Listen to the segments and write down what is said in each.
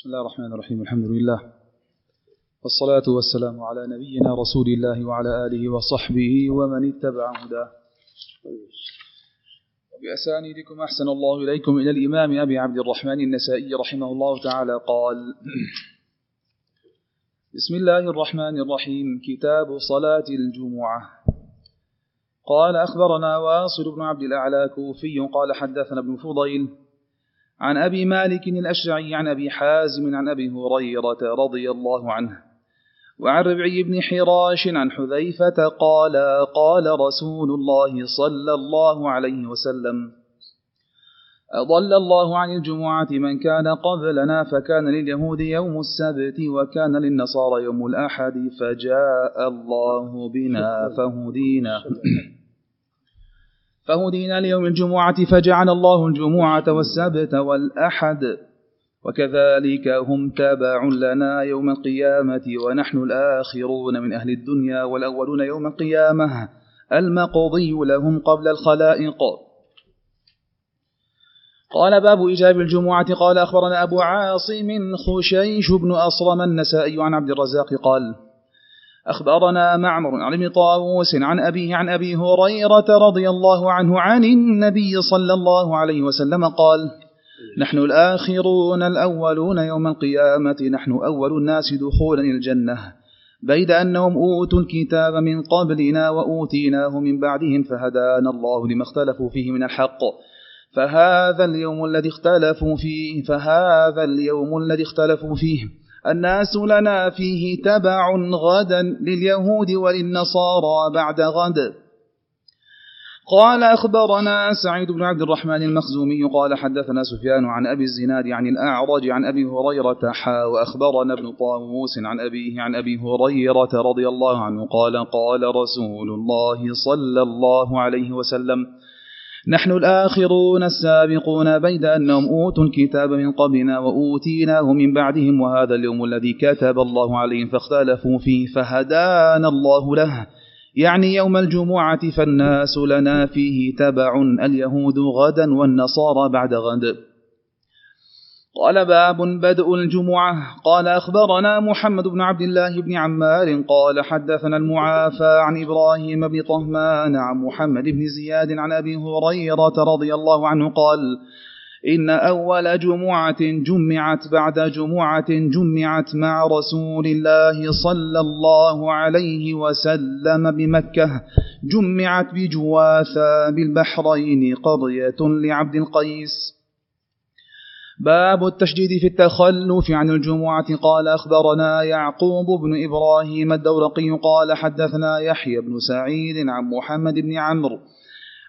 بسم الله الرحمن الرحيم الحمد لله والصلاة والسلام على نبينا رسول الله وعلى آله وصحبه ومن اتبع هداه وبأسانيدكم أحسن الله إليكم إلى الإمام أبي عبد الرحمن النسائي رحمه الله تعالى قال بسم الله الرحمن الرحيم كتاب صلاة الجمعة قال أخبرنا واصل بن عبد الأعلى كوفي قال حدثنا ابن فضيل عن أبي مالك الأشعري عن أبي حازم عن أبي هريرة رضي الله عنه وعن ربعي بن حراش عن حذيفة قال قال رسول الله صلى الله عليه وسلم أضل الله عن الجمعة من كان قبلنا فكان لليهود يوم السبت وكان للنصارى يوم الأحد فجاء الله بنا فهدينا. فهدينا ليوم الجمعة فجعل الله الجمعة والسبت والأحد. وكذلك هم تابع لنا يوم القيامة ونحن الآخرون من أهل الدنيا والأولون يوم القيامة. المقضي لهم قبل الخلائق. قال باب إجاب الجمعة قال أخبرنا أبو عاصم خشيش بن أصرم النسائي عن عبد الرزاق قال أخبرنا معمر عن ابن طاووس عن أبيه عن أبي هريرة رضي الله عنه عن النبي صلى الله عليه وسلم قال نحن الآخرون الأولون يوم القيامة نحن أول الناس دخولا الجنة. بيد أنهم أوتوا الكتاب من قبلنا وأوتيناه من بعدهم فهدانا الله لما اختلفوا فيه من الحق. فهذا اليوم الذي اختلفوا فيه فهذا اليوم الذي اختلفوا فيه. الناس لنا فيه تبع غدا لليهود وللنصارى بعد غد. قال أخبرنا سعيد بن عبد الرحمن المخزومي قال حدثنا سفيان عن أبي الزناد عن الأعرج عن أبي هريرة حا وأخبرنا ابن طاووس عن أبيه عن أبي هريرة رضي الله عنه قال قال رسول الله صلى الله عليه وسلم نحن الآخرون السابقون بيد أنهم أوتوا الكتاب من قبلنا وأوتيناه من بعدهم وهذا اليوم الذي كتب الله عليهم فاختلفوا فيه فهدانا الله له. يعني يوم الجمعة فالناس لنا فيه تبع اليهود غدا والنصارى بعد غد. قال باب بدء الجمعة. قال أخبرنا محمد بن عبد الله بن عمار قال حدثنا المعافى عن إبراهيم بن طهمان عن محمد بن زياد عن أبي هريرة رضي الله عنه قال إن أول جمعة جمعت بعد جمعة جمعت مع رسول الله صلى الله عليه وسلم بمكة. جمعت بجواثا بالبحرين قضية لعبد القيس. باب التشديد في التخلف عن الجمعة. قال أخبرنا يعقوب بن إبراهيم الدورقي قال حدثنا يحيى بن سعيد عن محمد بن عمرو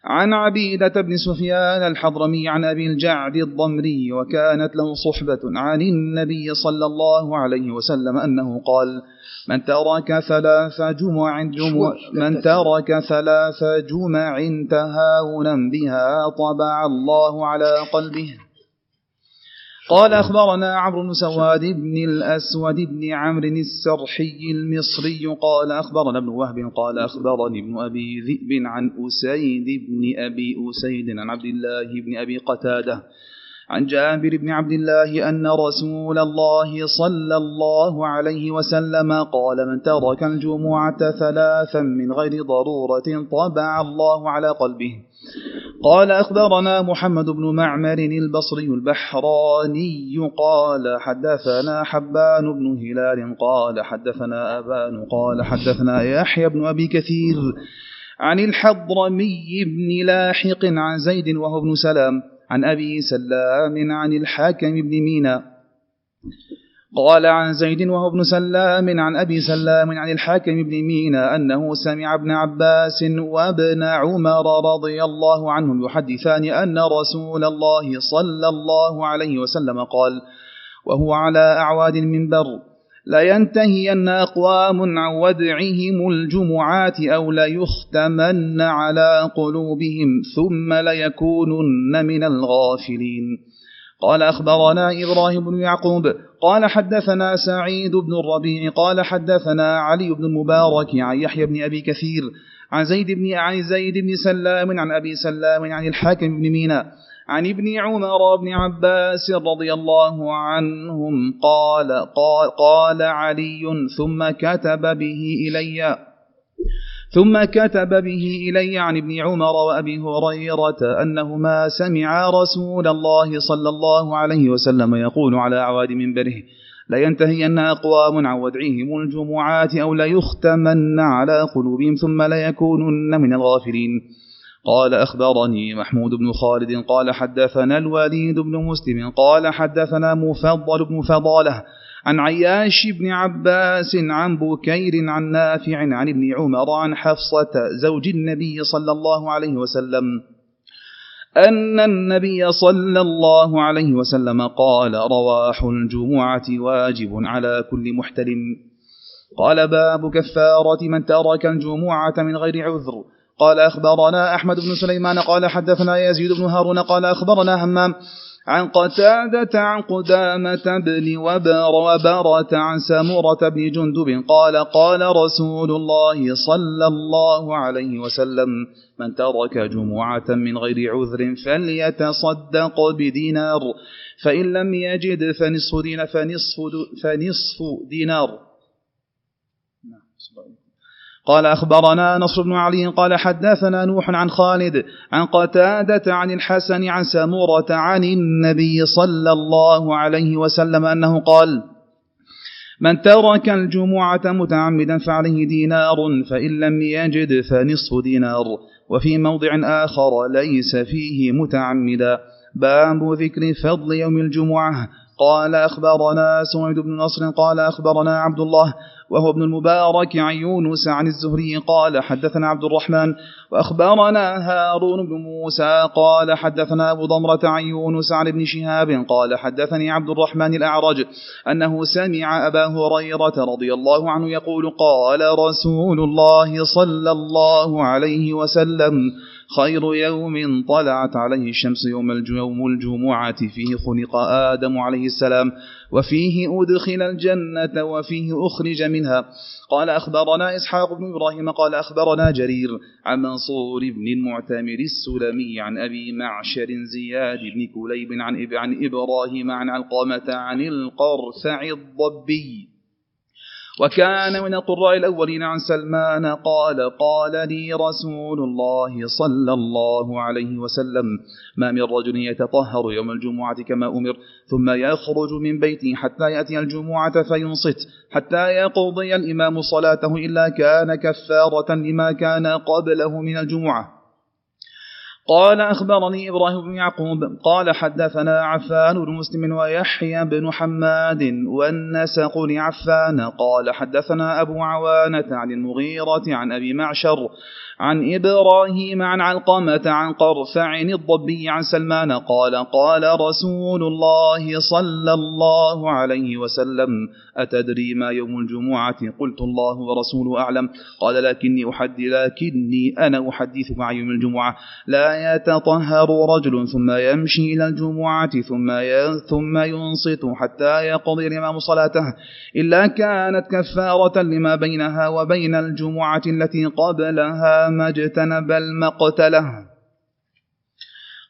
عن عبيدة بن سفيان الحضرمي عن أبي الجعد الضمري وكانت له صحبة عن النبي صلى الله عليه وسلم أنه قال من ترك ثلاث جمع جمع من ترك ثلاث جمع تهاونا بها طبع الله على قلبه قال أخبرنا عمرو بن سواد بن الأسود بن عمرو السرحي المصري قال أخبرنا ابن وهب قال أخبرني ابن أبي ذئب عن أسيد بن أبي أسيد عن عبد الله بن أبي قتادة عن جابر بن عبد الله أن رسول الله صلى الله عليه وسلم قال من ترك الجمعة ثلاثا من غير ضرورة طبع الله على قلبه. قال أخبرنا محمد بن معمر البصري البحراني قال حدثنا حبان بن هلال قال حدثنا أبان قال حدثنا يحيى بن أبي كثير عن الحضرمي بن لاحق عن زيد وهو ابن سلام عن أبي سلام عن الحاكم بن مينا. قال عن زيد وهو ابن سلام عن أبي سلام عن الحاكم بن مينا أنه سمع ابن عباس وابن عمر رضي الله عنهم يحدثان أن رسول الله صلى الله عليه وسلم قال وهو على أعواد المنبر لا ينتهين أقوام عن ودعهم الجمعات أو ليختمن على قلوبهم ثم ليكونن من الغافلين. قال أخبرنا إبراهيم بن يعقوب قال حدثنا سعيد بن الربيع قال حدثنا علي بن المبارك عن يحيى بن أبي كثير عن زيد بن عن زيد بن سلام عن أبي سلام عن الحاكم بن مينا عن ابن عمر بن عباس رضي الله عنهم قال قال, قال علي ثم كتب به إلي ثم كتب به إلي عن ابن عمر وأبي هريرة أنهما سمعا رسول الله صلى الله عليه وسلم يقول على أعواد منبره لينتهين أقوام عن ودعهم الجمعات أو ليختمن على قلوبهم ثم ليكونن من الغافلين. قال أخبرني محمود بن خالد قال حدثنا الوليد بن مسلم قال حدثنا مفضل بن فضالة عن عياش بن عباس عن بكير عن نافع عن ابن عمر عن حفصة زوج النبي صلى الله عليه وسلم أن النبي صلى الله عليه وسلم قال رواح الجمعة واجب على كل محتلم قال باب كفارة من ترك الجمعة من غير عذر قال أخبرنا أحمد بن سليمان قال حدثنا يزيد بن هارون قال أخبرنا همام عن قتادة عن قدامة بن وبر وبرة عن سمرة بن جندب قال قال رسول الله صلى الله عليه وسلم من ترك جمعة من غير عذر فليتصدق بدينار فإن لم يجد فنصف دينار فنصف, فنصف دينار. قال أخبرنا نصر بن علي قال حدثنا نوح عن خالد عن قتادة عن الحسن عن سمورة عن النبي صلى الله عليه وسلم أنه قال من ترك الجمعة متعمدا فعليه دينار فإن لم يجد فنصف دينار. وفي موضع آخر ليس فيه متعمدا. باب ذكر فضل يوم الجمعة. قال أخبرنا سويد بن نصر قال أخبرنا عبد الله وهو ابن المبارك عن يونس عن الزهري قال حدثنا عبد الرحمن وأخبرنا هارون بن موسى قال حدثنا أبو ضمرة عن يونس عن ابن شهاب قال حدثني عبد الرحمن الأعرج أنه سمع أبا هريرة رضي الله عنه يقول قال رسول الله صلى الله عليه وسلم خير يوم طلعت عليه الشمس يوم اليوم الجمعة فيه خلق آدم عليه السلام وفيه أدخل الجنة وفيه أخرج منها. قال أخبرنا إسحاق بن إبراهيم قال أخبرنا جرير عن منصور بن المعتمر السلمي عن أبي معشر زياد بن كليب عن, إبراهيم عن علقامة عن القرفع الضبي. وكان من القراء الأولين عن سلمان قال قال لي رسول الله صلى الله عليه وسلم ما من رجل يتطهر يوم الجمعة كما أمر ثم يخرج من بيته حتى يأتي الجمعة فينصت حتى يقضي الإمام صلاته إلا كان كفارة لما كان قبله من الجمعة. قال أخبرني إبراهيم بن يعقوب قال حدثنا عفان بن مسلم ويحيى بن حماد والنسق لعفان قال حدثنا أبو عوانة عن المغيرة عن أبي معشر عن إبراهيم عن علقمة عن قرفع الضبي عن سلمان قال قال رسول الله صلى الله عليه وسلم أتدري ما يوم الجمعة؟ قلت الله ورسوله أعلم قال لكني أحدث لكني أنا أحدثك عن يوم الجمعة لا يتطهر رجل ثم يمشي إلى الجمعة ثم ثم ينصت حتى يقضي الإمام صلاته. إلا كانت كفارة لما بينها وبين الجمعة التي قبلها ما اجتنب المقتله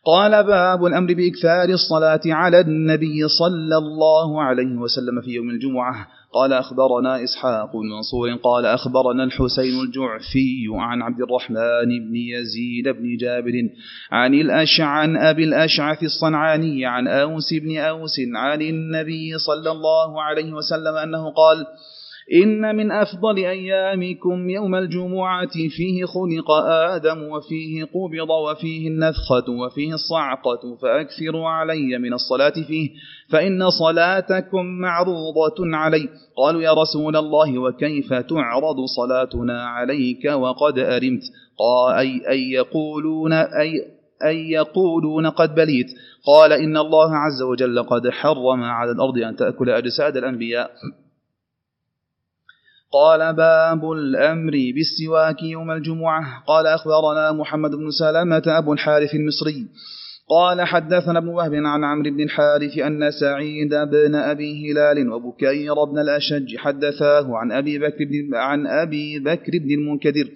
قال باب الأمر بإكثار الصلاة على النبي صلى الله عليه وسلم في يوم الجمعة. قال أخبرنا إسحاق بن منصور قال أخبرنا الحسين الجعفي عن عبد الرحمن بن يزيد بن جابر عن الأشعن أبي الأشعث الصنعاني عن أوس بن أوس عن النبي صلى الله عليه وسلم أنه قال إن من أفضل أيامكم يوم الجمعة فيه خلق آدم وفيه قبض وفيه النفخة وفيه الصعقة فأكثروا علي من الصلاة فيه فإن صلاتكم معروضة علي قالوا يا رسول الله وكيف تعرض صلاتنا عليك وقد أرمت قال أي, أي يقولون أي أن يقولون قد بليت قال إن الله عز وجل قد حرم على الأرض أن تأكل أجساد الأنبياء قال باب الأمر بالسواك يوم الجمعة. قال أخبرنا محمد بن سلامة أبو الحارث المصري. قال حدثنا ابن وهب عن عمرو بن الحارث أن سعيد بن أبي هلال وبكير بن الأشج حدثاه عن أبي بكر بن عن أبي بكر بن المنكدر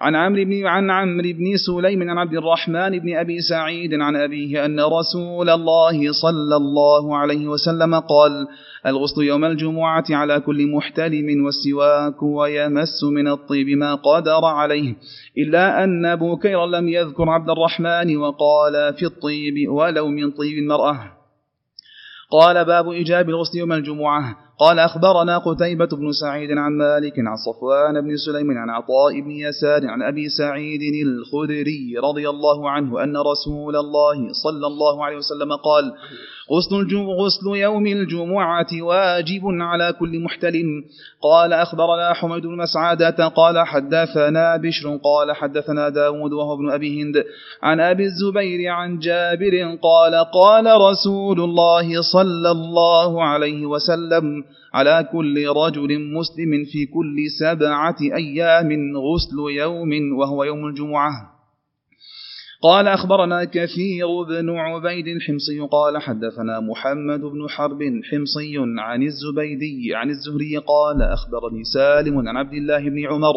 عن عمرو بن عن عمرو بن سليم عن عبد الرحمن بن أبي سعيد عن أبيه أن رسول الله صلى الله عليه وسلم قال الغسل يوم الجمعة على كل محتلم والسواك ويمس من الطيب ما قدر عليه إلا أن بكير لم يذكر عبد الرحمن وقال في الطيب ولو من طيب المرأة. قال باب إجاب الغسل يوم الجمعة. قال أخبرنا قتيبة بن سعيد عن مالك عن صفوان بن سليم عن عطاء بن يسار عن أبي سعيد الخدري رضي الله عنه أن رسول الله صلى الله عليه وسلم قال غسل, غسل يوم الجمعة واجب على كل محتلم. قال أخبرنا حميد بن قال حدثنا بشر قال حدثنا داود وهو ابن أبي هند. عن أبي الزبير عن جابر قال قال رسول الله صلى الله عليه وسلم على كل رجل مسلم في كل سبعة أيام غسل يوم وهو يوم الجمعة. قال أخبرنا كثير بن عبيد الحمصي قال حدثنا محمد بن حرب حمصي عن الزبيدي عن الزهري قال أخبرني سالم عن عبد الله بن عمر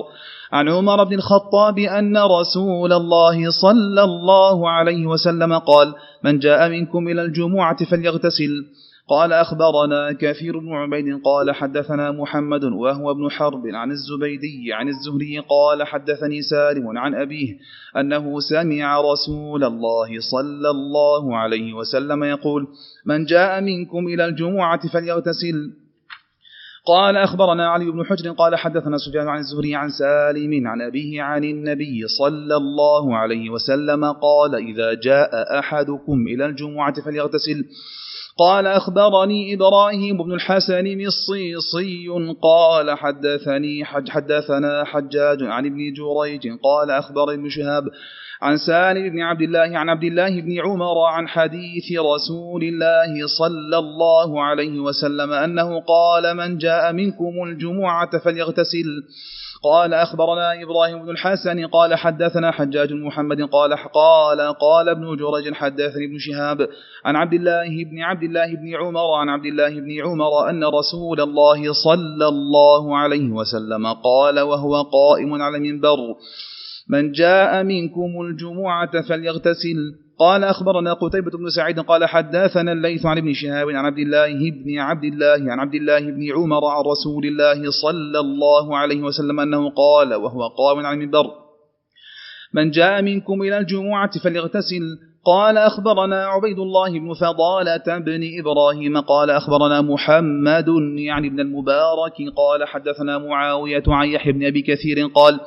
عن عمر بن الخطاب أن رسول الله صلى الله عليه وسلم قال من جاء منكم إلى الجمعة فليغتسل. قال أخبرنا كثير بن عبيد قال حدثنا محمد وهو ابن حرب عن الزبيدي عن الزهري قال حدثني سالم عن أبيه أنه سمع رسول الله صلى الله عليه وسلم يقول من جاء منكم إلى الجمعة فليغتسل. قال أخبرنا علي بن حجر قال حدثنا سفيان عن الزهري عن سالم عن أبيه عن النبي صلى الله عليه وسلم قال إذا جاء أحدكم إلى الجمعة فليغتسل. قال أخبرني إبراهيم بن الحسن الصيصي قال حدثني حج حدثنا حجاج عن ابن جريج قال أخبر ابن شهاب عن سالم بن عبد الله عن عبد الله بن عمر عن حديث رسول الله صلى الله عليه وسلم أنه قال من جاء منكم الجمعة فليغتسل. قال أخبرنا إبراهيم بن الحسن. قال حدثنا حجاج محمد. قال قال قال ابن جرج حدثني ابن شهاب عن عبد الله بن عبد الله بن عمر عن عبد الله بن عمر أن رسول الله صلى الله عليه وسلم قال وهو قائم على المنبر من جاء منكم الجمعة فليغتسل. قال أخبرنا قتيبة بن سعيد قال حدثنا الليث عن ابن شهاب عن عبد الله بن عبد الله عن عبد الله بن عمر عن رسول الله صلى الله عليه وسلم أنه قال وهو قائم على المنبر من جاء منكم إلى الجمعة فليغتسل. قال أخبرنا عبيد الله بن فضالة بن إبراهيم قال أخبرنا محمد يعني ابن المبارك قال حدثنا معاوية عن يحيى بن أبي كثير قال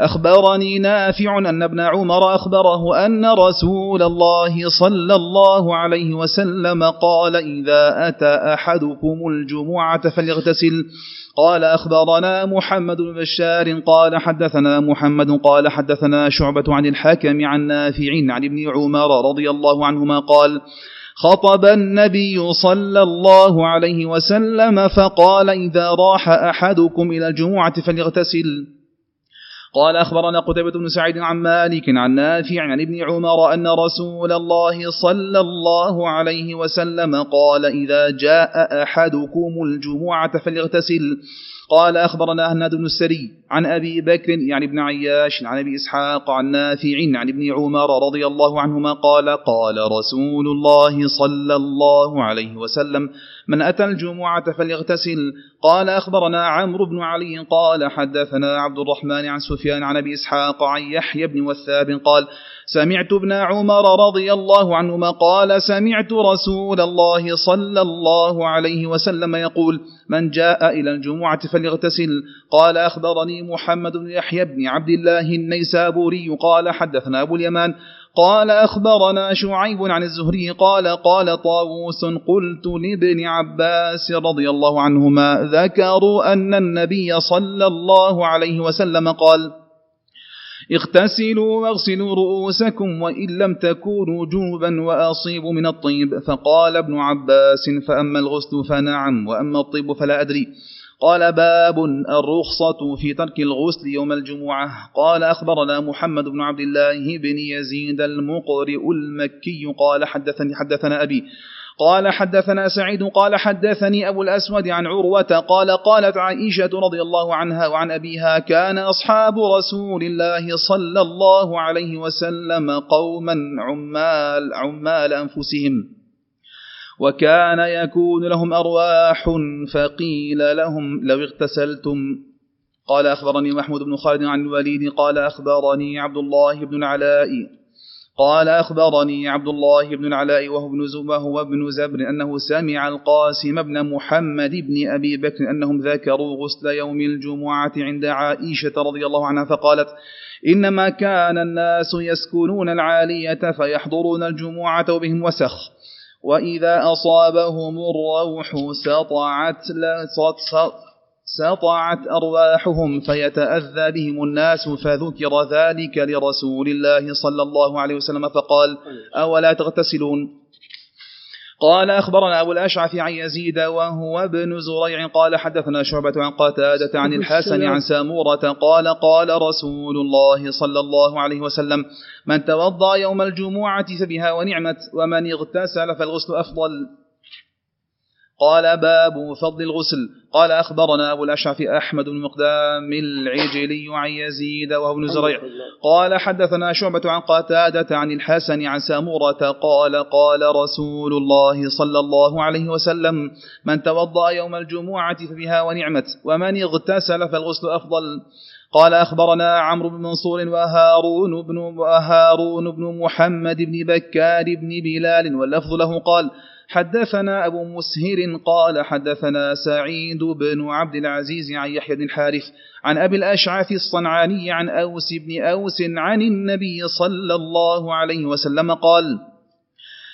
أخبرني نافع أن ابن عمر أخبره أن رسول الله صلى الله عليه وسلم قال إذا أتى أحدكم الجمعة فليغتسل. قال أخبرنا محمد بن بشار قال حدثنا محمد قال حدثنا شعبة عن الحكم عن نافع عن ابن عمر رضي الله عنهما قال خطب النبي صلى الله عليه وسلم فقال إذا راح أحدكم إلى الجمعة فليغتسل. قال أخبرنا قتيبة بن سعيد عن مالك عن نافع عن ابن عمر أن رسول الله صلى الله عليه وسلم قال إذا جاء أحدكم الجمعة فليغتسل. قال أخبرنا هناد بن السري عن أبي بكر يعني ابن عياش عن أبي إسحاق عن نافع عن ابن عمر رضي الله عنهما قال قال رسول الله صلى الله عليه وسلم من أتى الجمعة فليغتسل. قال أخبرنا عمرو بن علي قال حدثنا عبد الرحمن عن سفيان عن أبي إسحاق عن يحيى بن وثاب قال سمعت ابن عمر رضي الله عنهما قال سمعت رسول الله صلى الله عليه وسلم يقول من جاء إلى الجمعة فليغتسل. قال أخبرني محمد بن يحيى بن عبد الله النيسابوري قال حدثنا أبو اليمان قال أخبرنا شعيب عن الزهري قال قال طاووس قلت لابن عباس رضي الله عنهما ذكروا أن النبي صلى الله عليه وسلم قال اغتسلوا واغسلوا رؤوسكم وإن لم تكونوا جوبا وأصيبوا من الطيب فقال ابن عباس فأما الغسل فنعم وأما الطيب فلا أدري قال باب الرخصة في ترك الغسل يوم الجمعة. قال أخبرنا محمد بن عبد الله بن يزيد المقرئ المكي. قال حدثني حدثنا أبي. قال حدثنا سعيد. قال حدثني أبو الأسود عن عروة. قال قالت عائشة رضي الله عنها وعن أبيها كان أصحاب رسول الله صلى الله عليه وسلم قوما عمال عمال أنفسهم. وكان يكون لهم أرواح فقيل لهم لو اغتسلتم. قال أخبرني محمود بن خالد عن الوليد قال أخبرني عبد الله بن العلاء. قال أخبرني عبد الله بن العلاء وهو ابن وهو ابن زبر أنه سمع القاسم بن محمد بن أبي بكر أنهم ذكروا غسل يوم الجمعة عند عائشة رضي الله عنها فقالت إنما كان الناس يسكنون العالية فيحضرون الجمعة وبهم وسخ. وإذا أصابهم الروح سطعت سطعت أرواحهم فيتأذى بهم الناس فذكر ذلك لرسول الله صلى الله عليه وسلم فقال أولا تغتسلون قال أخبرنا أبو الأشعث عن يزيد وهو ابن زريع قال حدثنا شعبة عن قتادة عن الحسن عن سامورة قال قال رسول الله صلى الله عليه وسلم من توضأ يوم الجمعة فبها ونعمت ومن اغتسل فالغسل أفضل. قال باب فضل الغسل. قال أخبرنا أبو الأشعث أحمد بن مقدام العجلي عن يزيد وهو ابن زريع. قال حدثنا شعبة عن قتادة عن الحسن عن سامورة قال قال رسول الله صلى الله عليه وسلم من توضأ يوم الجمعة فبها ونعمت ومن اغتسل فالغسل أفضل. قال أخبرنا عمرو بن منصور وهارون بن, وهارون بن محمد بن بكار بن بلال واللفظ له قال حدثنا أبو مسهر قال حدثنا سعيد بن عبد العزيز عن يحيى بن الحارث عن أبي الأشعث الصنعاني عن أوس بن أوس عن النبي صلى الله عليه وسلم قال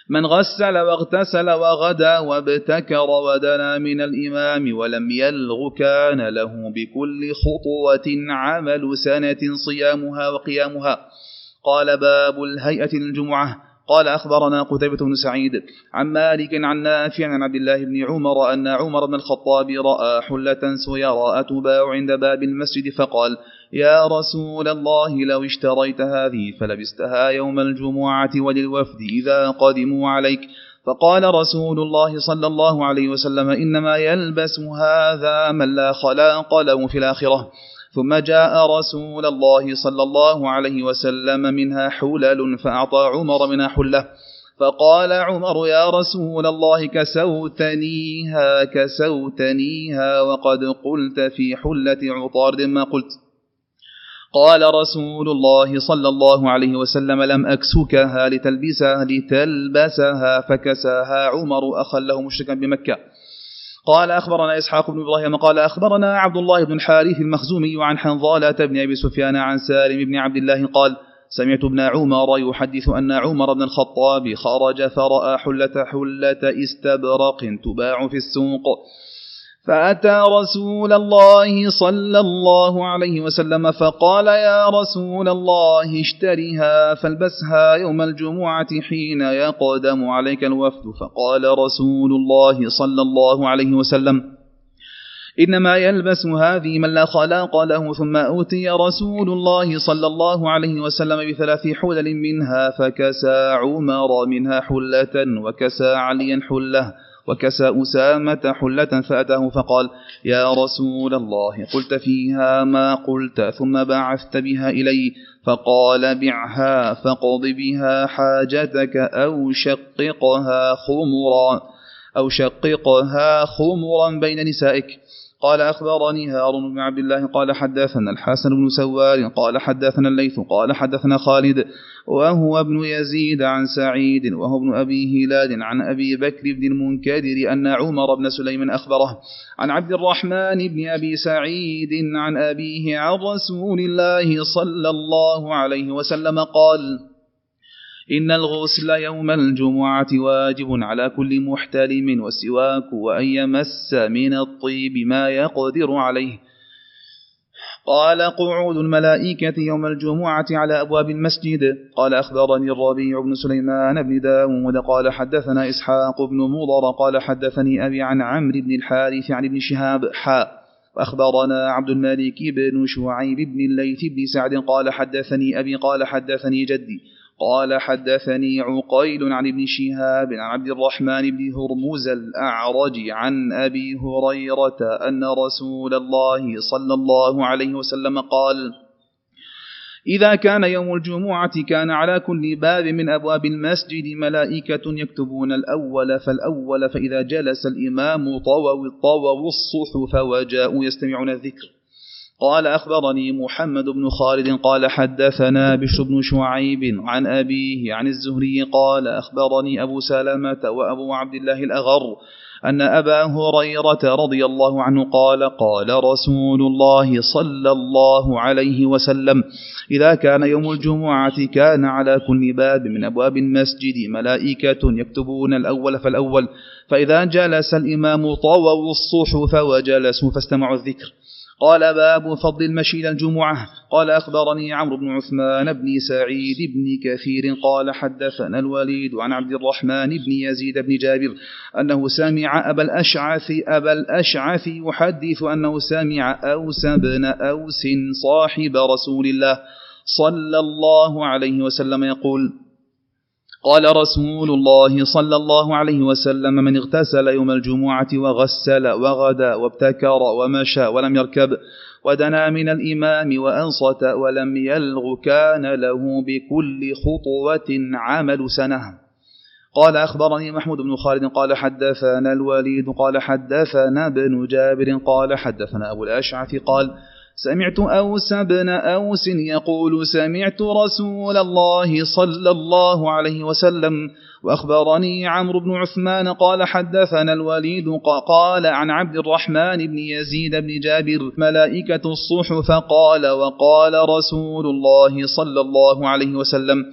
من غسل واغتسل وغدا وابتكر ودنا من الإمام ولم يلغ كان له بكل خطوة عمل سنة صيامها وقيامها. قال باب الهيئة للجمعة قال أخبرنا قتيبة بن سعيد عن مالك عن نافع عن عبد الله بن عمر أن عمر بن الخطاب رأى حلة سيراء تباع عند باب المسجد فقال يا رسول الله لو اشتريت هذه فلبستها يوم الجمعة وللوفد إذا قدموا عليك. فقال رسول الله صلى الله عليه وسلم إنما يلبس هذا من لا خلاق له في الآخرة. ثم جاء رسول الله صلى الله عليه وسلم منها حلل فأعطى عمر منها حلة. فقال عمر يا رسول الله كسوتنيها كسوتنيها وقد قلت في حلة عطارد ما قلت. قال رسول الله صلى الله عليه وسلم لم أكسكها لتلبسها لتلبسها فكساها عمر أخا له مشركا بمكة. قال أخبرنا إسحاق بن إبراهيم قال أخبرنا عبد الله بن الحارث المخزومي عن حنظالة بن أبي سفيان عن سالم بن عبد الله قال سمعت ابن عمر يحدث أن عمر بن الخطاب خرج فرأى حلة حلة استبرق تباع في السوق فأتى رسول الله صلى الله عليه وسلم فقال يا رسول الله اشترها فالبسها يوم الجمعة حين يقدم عليك الوفد. فقال رسول الله صلى الله عليه وسلم إنما يلبس هذه من لا خلاق له ثم أوتي رسول الله صلى الله عليه وسلم بثلاث حلل منها فكسى عمر منها حلة وكسى عليا حلة. وكسى أسامة حلة فأتاه فقال يا رسول الله قلت فيها ما قلت ثم بعثت بها إلي فقال بعها فقض بها حاجتك أو شققها خمرا أو شققها خمرا بين نسائك. قال أخبرني هارون بن عبد الله قال حدثنا الحسن بن سوار قال حدثنا الليث قال حدثنا خالد وهو ابن يزيد عن سعيد وهو ابن أبي هلال عن أبي بكر بن المنكدر أن عمر بن سليم أخبره عن عبد الرحمن بن أبي سعيد عن أبيه عن رسول الله صلى الله عليه وسلم قال إن الغسل يوم الجمعة واجب على كل محتلم والسواك وأن يمس من الطيب ما يقدر عليه. قال قعود الملائكة يوم الجمعة على أبواب المسجد. قال أخبرني الربيع بن سليمان بن داود. قال حدثنا إسحاق بن مضر. قال حدثني أبي عن عمرو بن الحارث عن ابن شهاب. حاء وأخبرنا عبد الملك بن شعيب بن الليث بن سعد. قال حدثني أبي قال حدثني جدي. قال حدثني عقيل عن ابن شهاب عن عبد الرحمن بن هرمز الأعرج عن أبي هريرة أن رسول الله صلى الله عليه وسلم قال إذا كان يوم الجمعة كان على كل باب من أبواب المسجد ملائكة يكتبون الأول فالأول فإذا جلس الإمام طووا الصحف وجاءوا يستمعون الذكر. قال أخبرني محمد بن خالد قال حدثنا بشر بن شعيب عن أبيه عن الزهري قال أخبرني أبو سلمة وأبو عبد الله الأغر أن أبا هريرة رضي الله عنه قال قال رسول الله صلى الله عليه وسلم إذا كان يوم الجمعة كان على كل باب من أبواب المسجد ملائكة يكتبون الأول فالأول فإذا جلس الإمام طووا الصحف وجلسوا فاستمعوا الذكر قال باب فضل المشي إلى الجمعة. قال أخبرني عمرو بن عثمان بن سعيد بن كثير قال حدثنا الوليد عن عبد الرحمن بن يزيد بن جابر أنه سمع أبا الأشعث أبا الأشعث يحدث أنه سمع أوس بن أوس صاحب رسول الله صلى الله عليه وسلم يقول قال رسول الله صلى الله عليه وسلم من اغتسل يوم الجمعة وغسل وغدا وابتكر ومشى ولم يركب ودنا من الإمام وأنصت ولم يلغ كان له بكل خطوة عمل سنة. قال أخبرني محمود بن خالد قال حدثنا الوليد قال حدثنا ابن جابر قال حدثنا أبو الأشعث قال سمعت أوس بن أوس يقول سمعت رسول الله صلى الله عليه وسلم وأخبرني عمرو بن عثمان قال حدثنا الوليد قال عن عبد الرحمن بن يزيد بن جابر ملائكة الصحف قال وقال رسول الله صلى الله عليه وسلم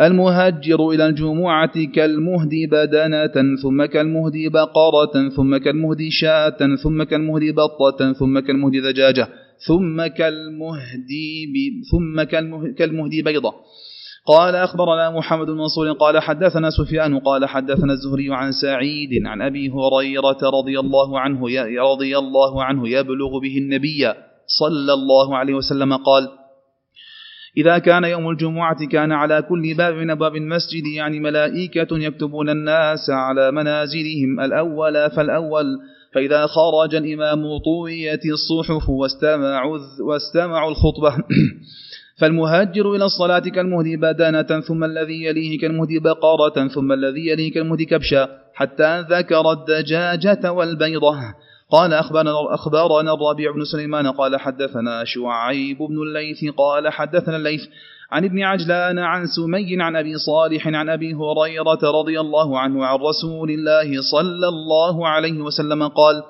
المهجر إلى الجمعة كالمهد بدنة ثم كالمهد بقرة ثم كالمهد شاة ثم كالمهد بطة ثم كالمهد دجاجة ثم كالمهدي ثم كالمهدي بيضة. قال أخبرنا محمد بن منصور قال حدثنا سفيان قال حدثنا الزهري عن سعيد عن أبي هريرة رضي الله عنه رضي الله عنه يبلغ به النبي صلى الله عليه وسلم قال إذا كان يوم الجمعة كان على كل باب من أبواب المسجد يعني ملائكة يكتبون الناس على منازلهم الأول فالأول فإذا خرج الإمام طويت الصحف واستمعوا, واستمعوا الخطبة. فالمهاجر إلى الصلاة كالمهدي بدانة ثم الذي يليه كالمهدي بقرة ثم الذي يليه كالمهدي كبشا حتى ذكر الدجاجة والبيضة. قال أخبرنا, أخبرنا الربيع بن سليمان قال حدثنا شعيب بن الليث قال حدثنا الليث عن ابن عجلان عن سمي عن أبي صالح عن أبي هريرة رضي الله عنه عن رسول الله صلى الله عليه وسلم قال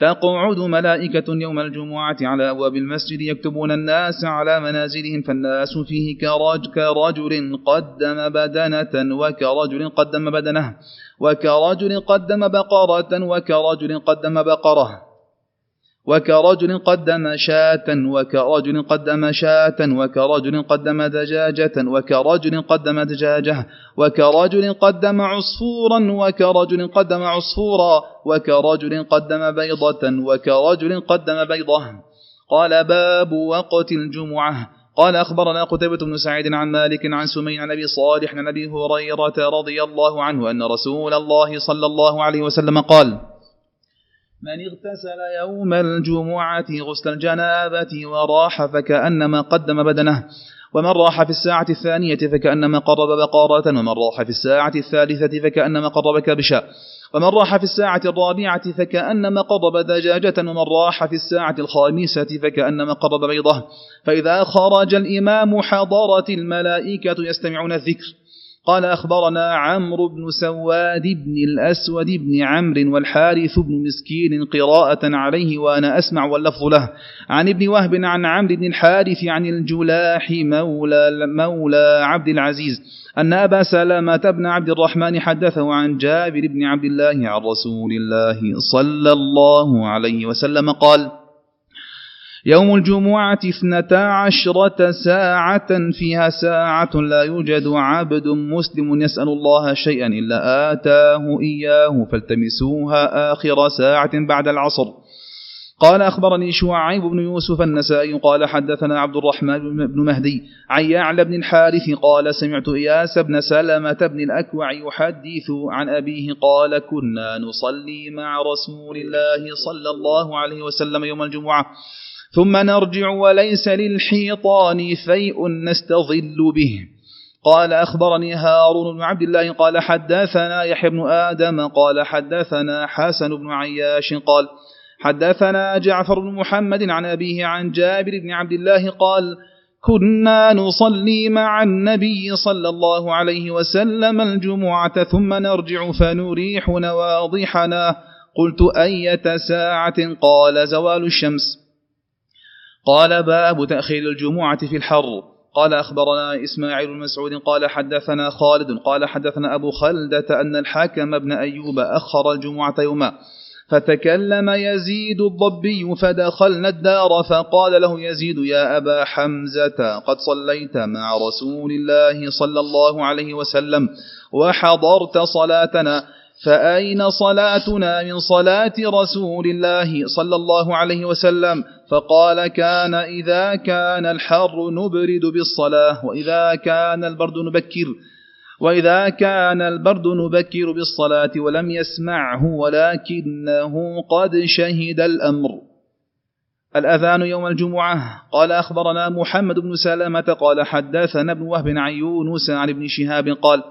تقعد ملائكة يوم الجمعة على أبواب المسجد يكتبون الناس على منازلهم فالناس فيه كرج كرجل قدم بدنة وكرجل قدم بدنة وكرجل قدم بقرة وكرجل قدم بقرة. وكرجل قدم شاة وكرجل قدم شاة وكرجل قدم دجاجة وكرجل قدم دجاجة وكرجل قدم عصفورا وكرجل قدم عصفورا وكرجل قدم بيضة وكرجل قدم بيضة. قال باب وقت الجمعة. قال أخبرنا قتيبة بن سعيد عن مالك عن سمين عن أبي صالح عن أبي هريرة رضي الله عنه أن رسول الله صلى الله عليه وسلم قال من اغتسل يوم الجمعة غسل الجنابة وراح فكأنما قدم بدنه ومن راح في الساعة الثانية فكأنما قرب بقارة ومن راح في الساعة الثالثة فكأنما قرب كبشا ومن راح في الساعة الرابعة فكأنما قرب دجاجة ومن راح في الساعة الخامسة فكأنما قرب بيضة. فإذا خرج الإمام حضرت الملائكة يستمعون الذكر. قال أخبرنا عمرو بن سواد بن الأسود بن عمرو والحارث بن مسكين قراءة عليه وأنا أسمع واللفظ له. عن ابن وهب عن عمرو بن الحارث عن الجلاح مولى, مولى عبد العزيز أن أبا سلامة بن عبد الرحمن حدثه عن جابر بن عبد الله عن رسول الله صلى الله عليه وسلم قال يوم الجمعة اثنتا عشرة ساعة فيها ساعة لا يوجد عبد مسلم يسأل الله شيئا إلا آتاه إياه فالتمسوها آخر ساعة بعد العصر. قال أخبرني شعيب بن يوسف النسائي قال حدثنا عبد الرحمن بن مهدي عن يعلى بن الحارث قال سمعت إياس بن سلمة بن الأكوع يحدث عن أبيه قال كنا نصلي مع رسول الله صلى الله عليه وسلم يوم الجمعة. ثم نرجع وليس للحيطان فيء نستظل به. قال أخبرني هارون بن عبد الله قال حدثنا يحيى بن آدم قال حدثنا حسن بن عياش قال حدثنا جعفر بن محمد عن أبيه عن جابر بن عبد الله قال كنا نصلي مع النبي صلى الله عليه وسلم الجمعة ثم نرجع فنريح نواضحنا. قلت أية ساعة؟ قال زوال الشمس. قال باب تأخير الجمعة في الحر. قال أخبرنا إسماعيل بن مسعود قال حدثنا خالد قال حدثنا أبو خلدة أن الحاكم ابن أيوب أخر الجمعة يوما فتكلم يزيد الضبي فدخلنا الدار فقال له يزيد يا أبا حمزة قد صليت مع رسول الله صلى الله عليه وسلم وحضرت صلاتنا فأين صلاتنا من صلاة رسول الله صلى الله عليه وسلم؟ فقال كان إذا كان الحر نبرد بالصلاة وإذا كان البرد نبكر وإذا كان البرد نبكر بالصلاة ولم يسمعه ولكنه قد شهد الأمر. الأذان يوم الجمعة. قال أخبرنا محمد بن سلامة قال حدثنا ابن وهب عن يونس عن ابن شهاب قال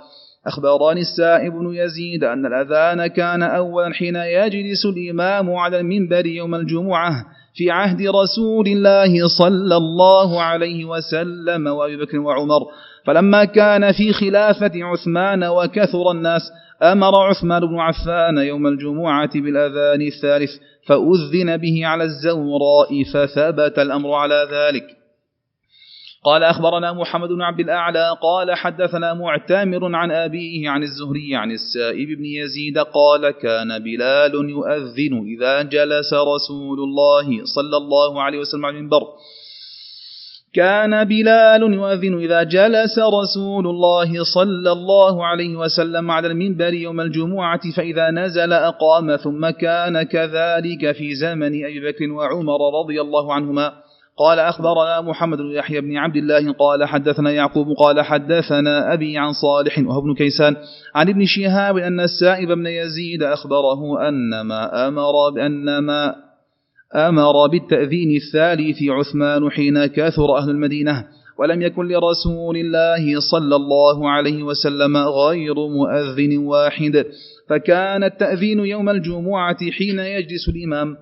أخبرني السائب بن يزيد أن الأذان كان أولا حين يجلس الإمام على المنبر يوم الجمعة في عهد رسول الله صلى الله عليه وسلم وأبي بكر وعمر. فلما كان في خلافة عثمان وكثر الناس أمر عثمان بن عفان يوم الجمعة بالأذان الثالث فأذن به على الزوراء فثبت الأمر على ذلك. قال أخبرنا محمد بن عبد الأعلى قال حدثنا معتمر عن أبيه عن الزهري عن السائب بن يزيد قال كان بلال يؤذن إذا جلس رسول الله صلى الله عليه وسلم على المنبر. كان بلال يؤذن إذا جلس رسول الله صلى الله عليه وسلم على المنبر يوم الجمعة فإذا نزل أقام ثم كان كذلك في زمن أبي بكر وعمر رضي الله عنهما. قال أخبرنا محمد بن يحيى بن عبد الله قال حدثنا يعقوب قال حدثنا أبي عن صالح وهو ابن كيسان عن ابن شهاب أن السائب بن يزيد أخبره أن ما أمر بأن ما أمر بالتأذين الثالث عثمان حين كثر أهل المدينة ولم يكن لرسول الله صلى الله عليه وسلم غير مؤذن واحد فكان التأذين يوم الجمعة حين يجلس الإمام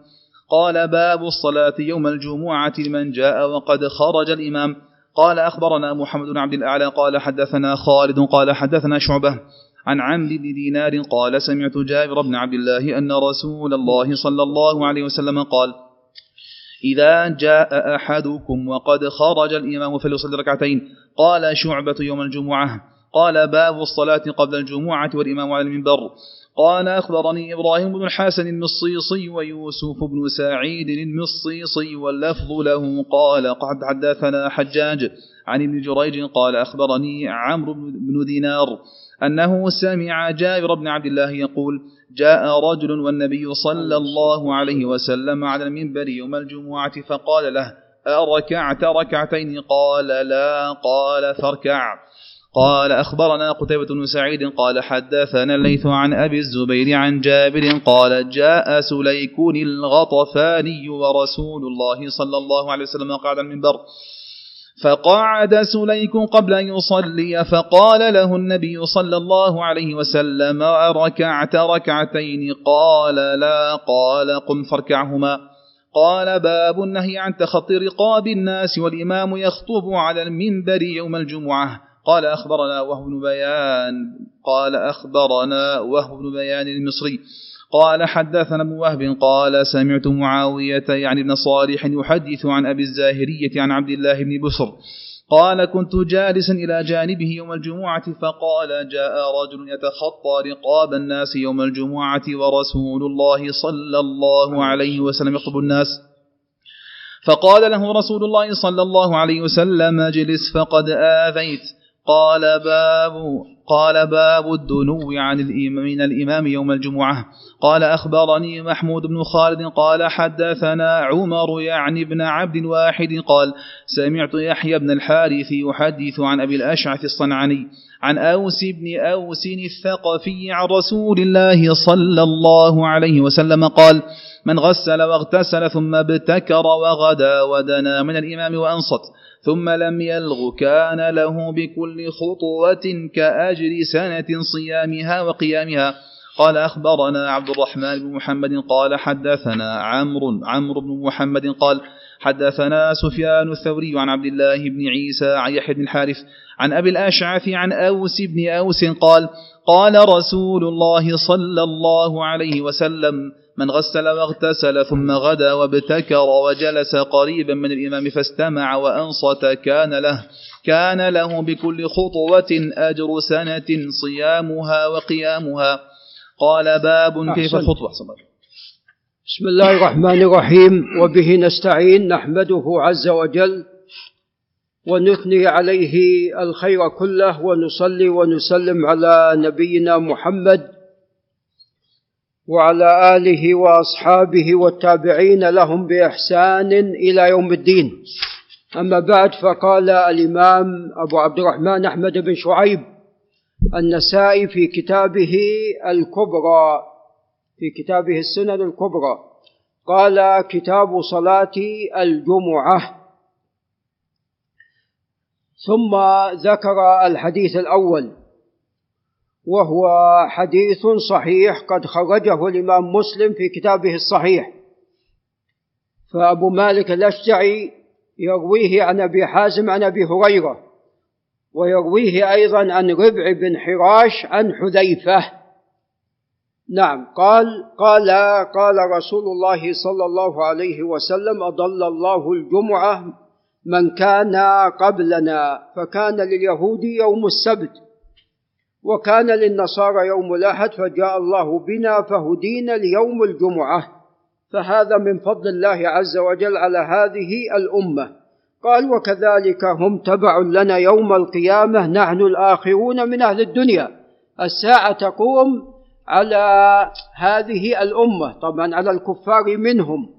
قال باب الصلاة يوم الجمعة لمن جاء وقد خرج الإمام. قال أخبرنا محمد بن عبد الأعلى قال حدثنا خالد قال حدثنا شعبة عن عمرو بن دينار قال سمعت جابر بن عبد الله أن رسول الله صلى الله عليه وسلم قال إذا جاء أحدكم وقد خرج الإمام فليصلي ركعتين. قال شعبة يوم الجمعة. قال باب الصلاة قبل الجمعة والإمام على المنبر. قال أخبرني إبراهيم بن الحسن المصيصي ويوسف بن سعيد المصيصي واللفظ له. قال قد حدثنا حجاج عن ابن جريج قال أخبرني عمرو بن دينار أنه سمع جابر بن عبد الله يقول جاء رجل والنبي صلى الله عليه وسلم على المنبر يوم الجمعة فقال له أركعت ركعتين؟ قال لا قال فاركع. قال أخبرنا قتيبة بن سعيد قال حدثنا الليث عن أبي الزبير عن جابر قال جاء سليك الغطفاني ورسول الله صلى الله عليه وسلم قعد المنبر. فقعد سليك قبل أن يصلي فقال له النبي صلى الله عليه وسلم ركعت ركعتين قال لا قال قم فاركعهما. قال باب النهي عن تخطي رقاب الناس والإمام يخطب على المنبر يوم الجمعة. قال أخبرنا وهو بن بيان قال أخبرنا وهو بن بيان المصري قال حدثنا ابن وهب قال سمعت معاوية يعني ابن صالح يحدث عن أبي الزاهرية عن عبد الله بن بسر قال كنت جالسا إلى جانبه يوم الجمعة فقال جاء رجل يتخطى رقاب الناس يوم الجمعة ورسول الله صلى الله عليه وسلم يخطب الناس. فقال له رسول الله صلى الله عليه وسلم اجلس فقد آذيت. قال باب قال باب الدنو عن الإمام من الإمام يوم الجمعة. قال أخبرني محمود بن خالد قال حدثنا عمر يعني بن عبد واحد قال سمعت يحيى بن الحارث يحدث عن أبي الأشعث الصنعاني عن أوس بن أوس الثقفي عن رسول الله صلى الله عليه وسلم قال من غسل واغتسل ثم ابتكر وغدا ودنا من الإمام وأنصت. ثم لم يلغ كان له بكل خطوة كأجر سنة صيامها وقيامها. قال أخبرنا عبد الرحمن بن محمد قال حدثنا عمرو عمرو بن محمد قال حدثنا سفيان الثوري عن عبد الله بن عيسى عن يحيى بن الحارث عن أبي الأشعث عن أوس بن أوس قال قال رسول الله صلى الله عليه وسلم من غسل واغتسل ثم غدا وابتكر وجلس قريبا من الإمام فاستمع وأنصت كان له كان له بكل خطوة أجر سنة صيامها وقيامها. قال باب كيف الخطوة؟ بسم الله الرحمن الرحيم. وبه نستعين نحمده عز وجل ونثني عليه الخير كله ونصلي ونسلم على نبينا محمد وعلى آله وأصحابه والتابعين لهم بإحسان إلى يوم الدين. أما بعد فقال الإمام أبو عبد الرحمن أحمد بن شعيب النسائي في كتابه الكبرى في كتابه السنن الكبرى. قال كتاب صلاة الجمعة. ثم ذكر الحديث الأول. وهو حديث صحيح قد خرجه الإمام مسلم في كتابه الصحيح. فأبو مالك الأشجعي يرويه عن أبي حازم عن أبي هريرة ويرويه أيضا عن ربع بن حراش عن حذيفة. نعم قال قال قال رسول الله صلى الله عليه وسلم أضل الله الجمعة من كان قبلنا فكان لليهود يوم السبت. وكان للنصارى يوم الاحد فجاء الله بنا فهدينا ليوم الجمعة. فهذا من فضل الله عز وجل على هذه الأمة. قال وكذلك هم تبع لنا يوم القيامة نحن الآخرون من أهل الدنيا. الساعة تقوم على هذه الأمة. طبعا على الكفار منهم.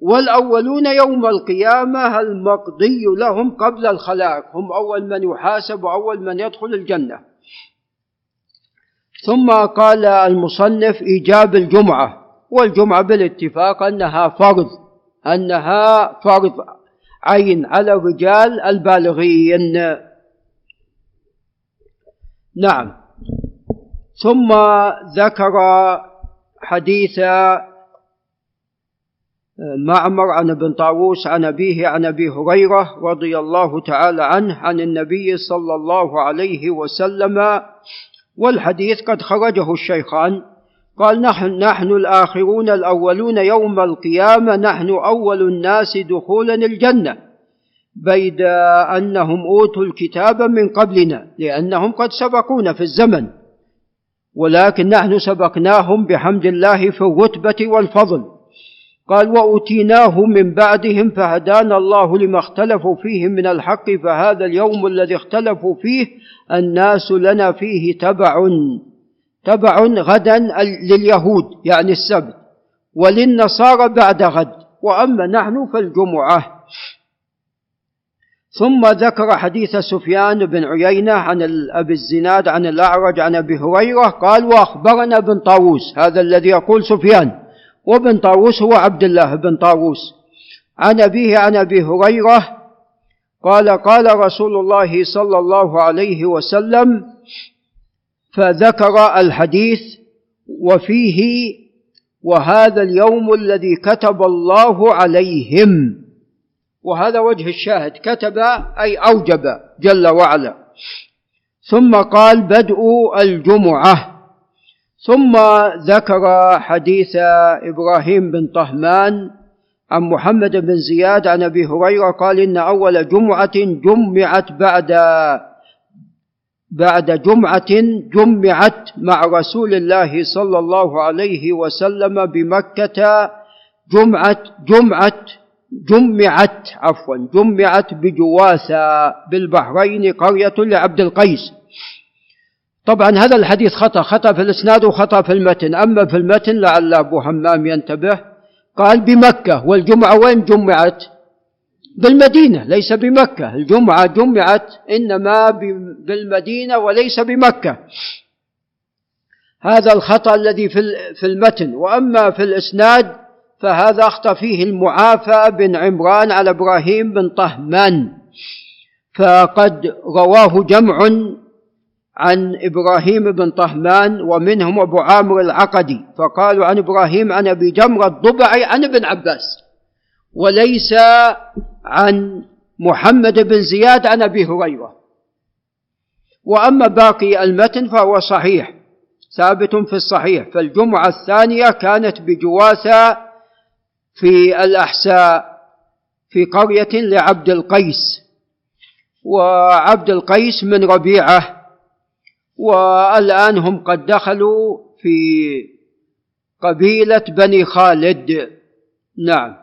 والأولون يوم القيامة المقضي لهم قبل الخلائق هم أول من يحاسب وأول من يدخل الجنة. ثم قال المصنف إيجاب الجمعة والجمعة بالاتفاق أنها فرض أنها فرض عين على الرجال البالغين. نعم. ثم ذكر حديث معمر عن ابن طاووس عن أبيه عن أبي هريرة رضي الله تعالى عنه عن النبي صلى الله عليه وسلم والحديث قد خرجه الشيخان. قال نحن, نحن الآخرون الأولون يوم القيامة نحن أول الناس دخولا الجنة. بيد أنهم أوتوا الكتاب من قبلنا لأنهم قد سبقونا في الزمن. ولكن نحن سبقناهم بحمد الله في الرتبة والفضل. قال وأوتيناه من بعدهم فهدانا الله لما اختلفوا فيه من الحق فهذا اليوم الذي اختلفوا فيه الناس لنا فيه تبع تبع غدا لليهود يعني السبت وللنصارى بعد غد وأما نحن فالجمعة. ثم ذكر حديث سفيان بن عيينة عن أبي الزناد عن الأعرج عن أبي هريرة قال وأخبرنا بن طاووس هذا الذي يقول سفيان وابن طاووس هو عبد الله بن طاووس. عن أبيه عن أبي هريرة قال قال رسول الله صلى الله عليه وسلم فذكر الحديث وفيه وهذا اليوم الذي كتب الله عليهم. وهذا وجه الشاهد كتب أي أوجب جل وعلا. ثم قال بدء الجمعة. ثم ذكر حديث إبراهيم بن طهمان عن محمد بن زياد عن أبي هريرة قال إن أول جمعة جمعت بعد بعد جمعة جمعت مع رسول الله صلى الله عليه وسلم بمكة. جمعه جمعه جمعت عفوا جمعت بجواسة بالبحرين قرية لعبد القيس. طبعا هذا الحديث خطأ خطأ في الإسناد وخطأ في المتن. أما في المتن لعل أبو همام ينتبه قال بمكة والجمعة وين جمعت؟ بالمدينة ليس بمكة. الجمعة جمعت إنما بالمدينة وليس بمكة. هذا الخطأ الذي في المتن. وأما في الإسناد فهذا أخطأ فيه المعافى بن عمران على إبراهيم بن طهمان. فقد رواه جمع عن إبراهيم بن طهمان ومنهم أبو عامر العقدي فقالوا عن إبراهيم عن أبي جمرة الضبعي عن ابن عباس وليس عن محمد بن زياد عن أبي هريرة. وأما باقي المتن فهو صحيح ثابت في الصحيح فالجمعة الثانية كانت بجواسة في الأحساء في قرية لعبد القيس وعبد القيس من ربيعة والآن هم قد دخلوا في قبيلة بني خالد. نعم.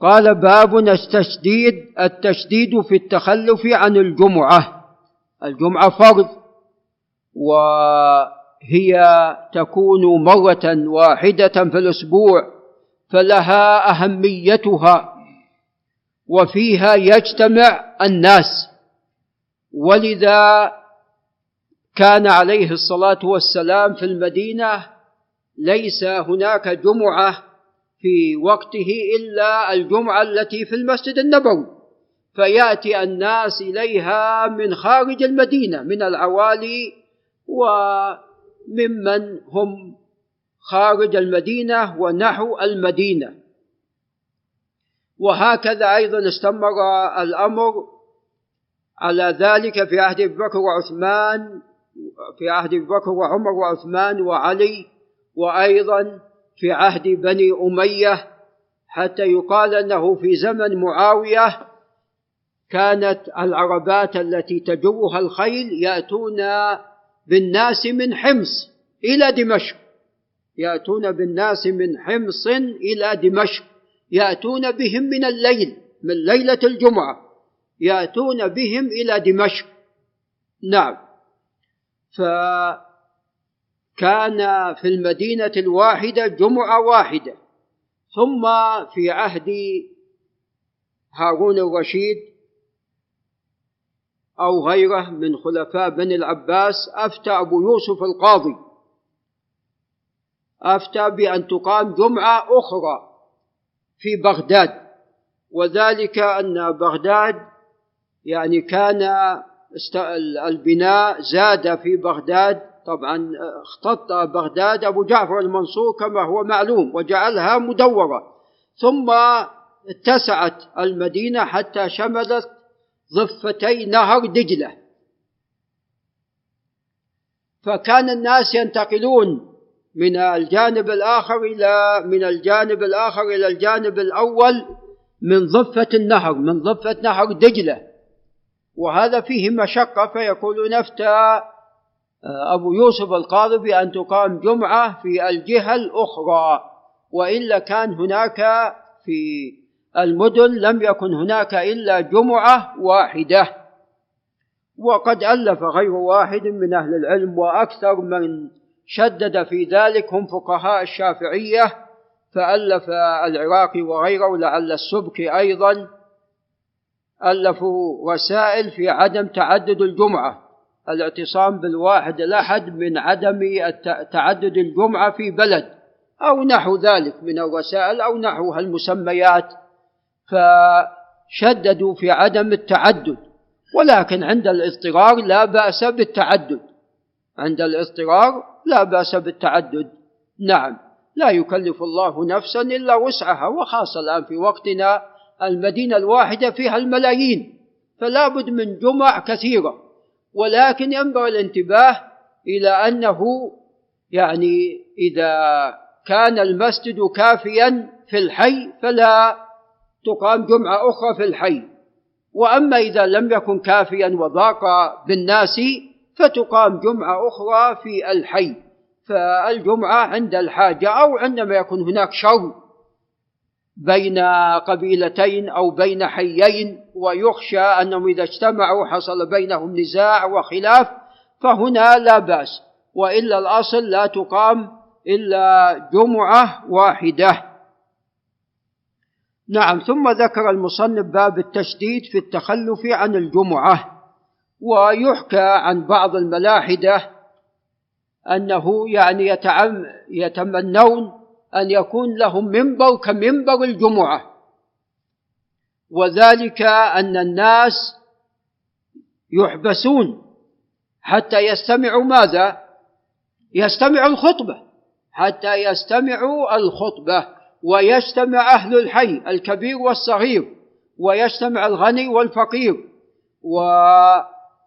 قال باب التشديد التشديد في التخلف عن الجمعة. الجمعة فرض وهي تكون مرة واحدة في الأسبوع فلها أهميتها وفيها يجتمع الناس. ولذا كان عليه الصلاة والسلام في المدينة ليس هناك جمعة في وقته إلا الجمعة التي في المسجد النبوي. فيأتي الناس إليها من خارج المدينة من العوالي وممن هم خارج المدينة ونحو المدينة. وهكذا أيضا استمر الأمر على ذلك في عهد أبي بكر وعثمان في عهد بكر وعمر وعثمان وعلي وأيضا في عهد بني أمية حتى يقال أنه في زمن معاوية كانت العربات التي تجرها الخيل يأتون بالناس من حمص إلى دمشق. يأتون بالناس من حمص إلى دمشق. يأتون بهم من الليل من ليلة الجمعة. يأتون بهم إلى دمشق. نعم. فكان في المدينة الواحدة جمعة واحدة. ثم في عهد هارون الرشيد أو غيره من خلفاء بني العباس أفتى أبو يوسف القاضي. أفتى بأن تقام جمعة أخرى في بغداد وذلك أن بغداد يعني كان البناء زاد في بغداد. طبعا اختط بغداد أبو جعفر المنصور كما هو معلوم وجعلها مدورة. ثم اتسعت المدينة حتى شملت ضفتي نهر دجلة. فكان الناس ينتقلون من الجانب الآخر إلى من الجانب الآخر إلى الجانب الأول من ضفة النهر من ضفة نهر دجلة. وهذا فيه مشقة فيقول نفتى آه، أبو يوسف القاضي بأن تقام جمعة في الجهة الأخرى وإلا كان هناك في المدن لم يكن هناك إلا جمعة واحدة. وقد ألف غير واحد من أهل العلم وأكثر من شدد في ذلك هم فقهاء الشافعية فألف العراقي وغيره لعل السبكي أيضا ألفوا رسائل في عدم تعدد الجمعة. الاعتصام بالواحد الأحد من عدم تعدد الجمعة في بلد أو نحو ذلك من الرسائل أو نحو المسميات. فشددوا في عدم التعدد ولكن عند الاضطرار لا بأس بالتعدد. عند الاضطرار لا بأس بالتعدد. نعم لا يكلف الله نفسا إلا وسعها وخاصة الآن في وقتنا المدينة الواحدة فيها الملايين فلا بد من جمع كثيرة. ولكن ينبغي الانتباه إلى أنه يعني إذا كان المسجد كافيا في الحي فلا تقام جمعة أخرى في الحي. وأما إذا لم يكن كافيا وضاق بالناس فتقام جمعة أخرى في الحي. فالجمعة عند الحاجة أو عندما يكون هناك شر بين قبيلتين أو بين حيين ويخشى أنهم إذا اجتمعوا حصل بينهم نزاع وخلاف فهنا لا بأس. وإلا الأصل لا تقام إلا جمعة واحدة. نعم ثم ذكر المصنف باب التشديد في التخلف عن الجمعة ويحكى عن بعض الملاحدة أنه يعني يتمنون أن يكون لهم منبر كمنبر الجمعة. وذلك أن الناس يحبسون حتى يستمعوا ماذا؟ يستمعوا الخطبة. حتى يستمعوا الخطبة. ويجتمع أهل الحي الكبير والصغير. ويجتمع الغني والفقير.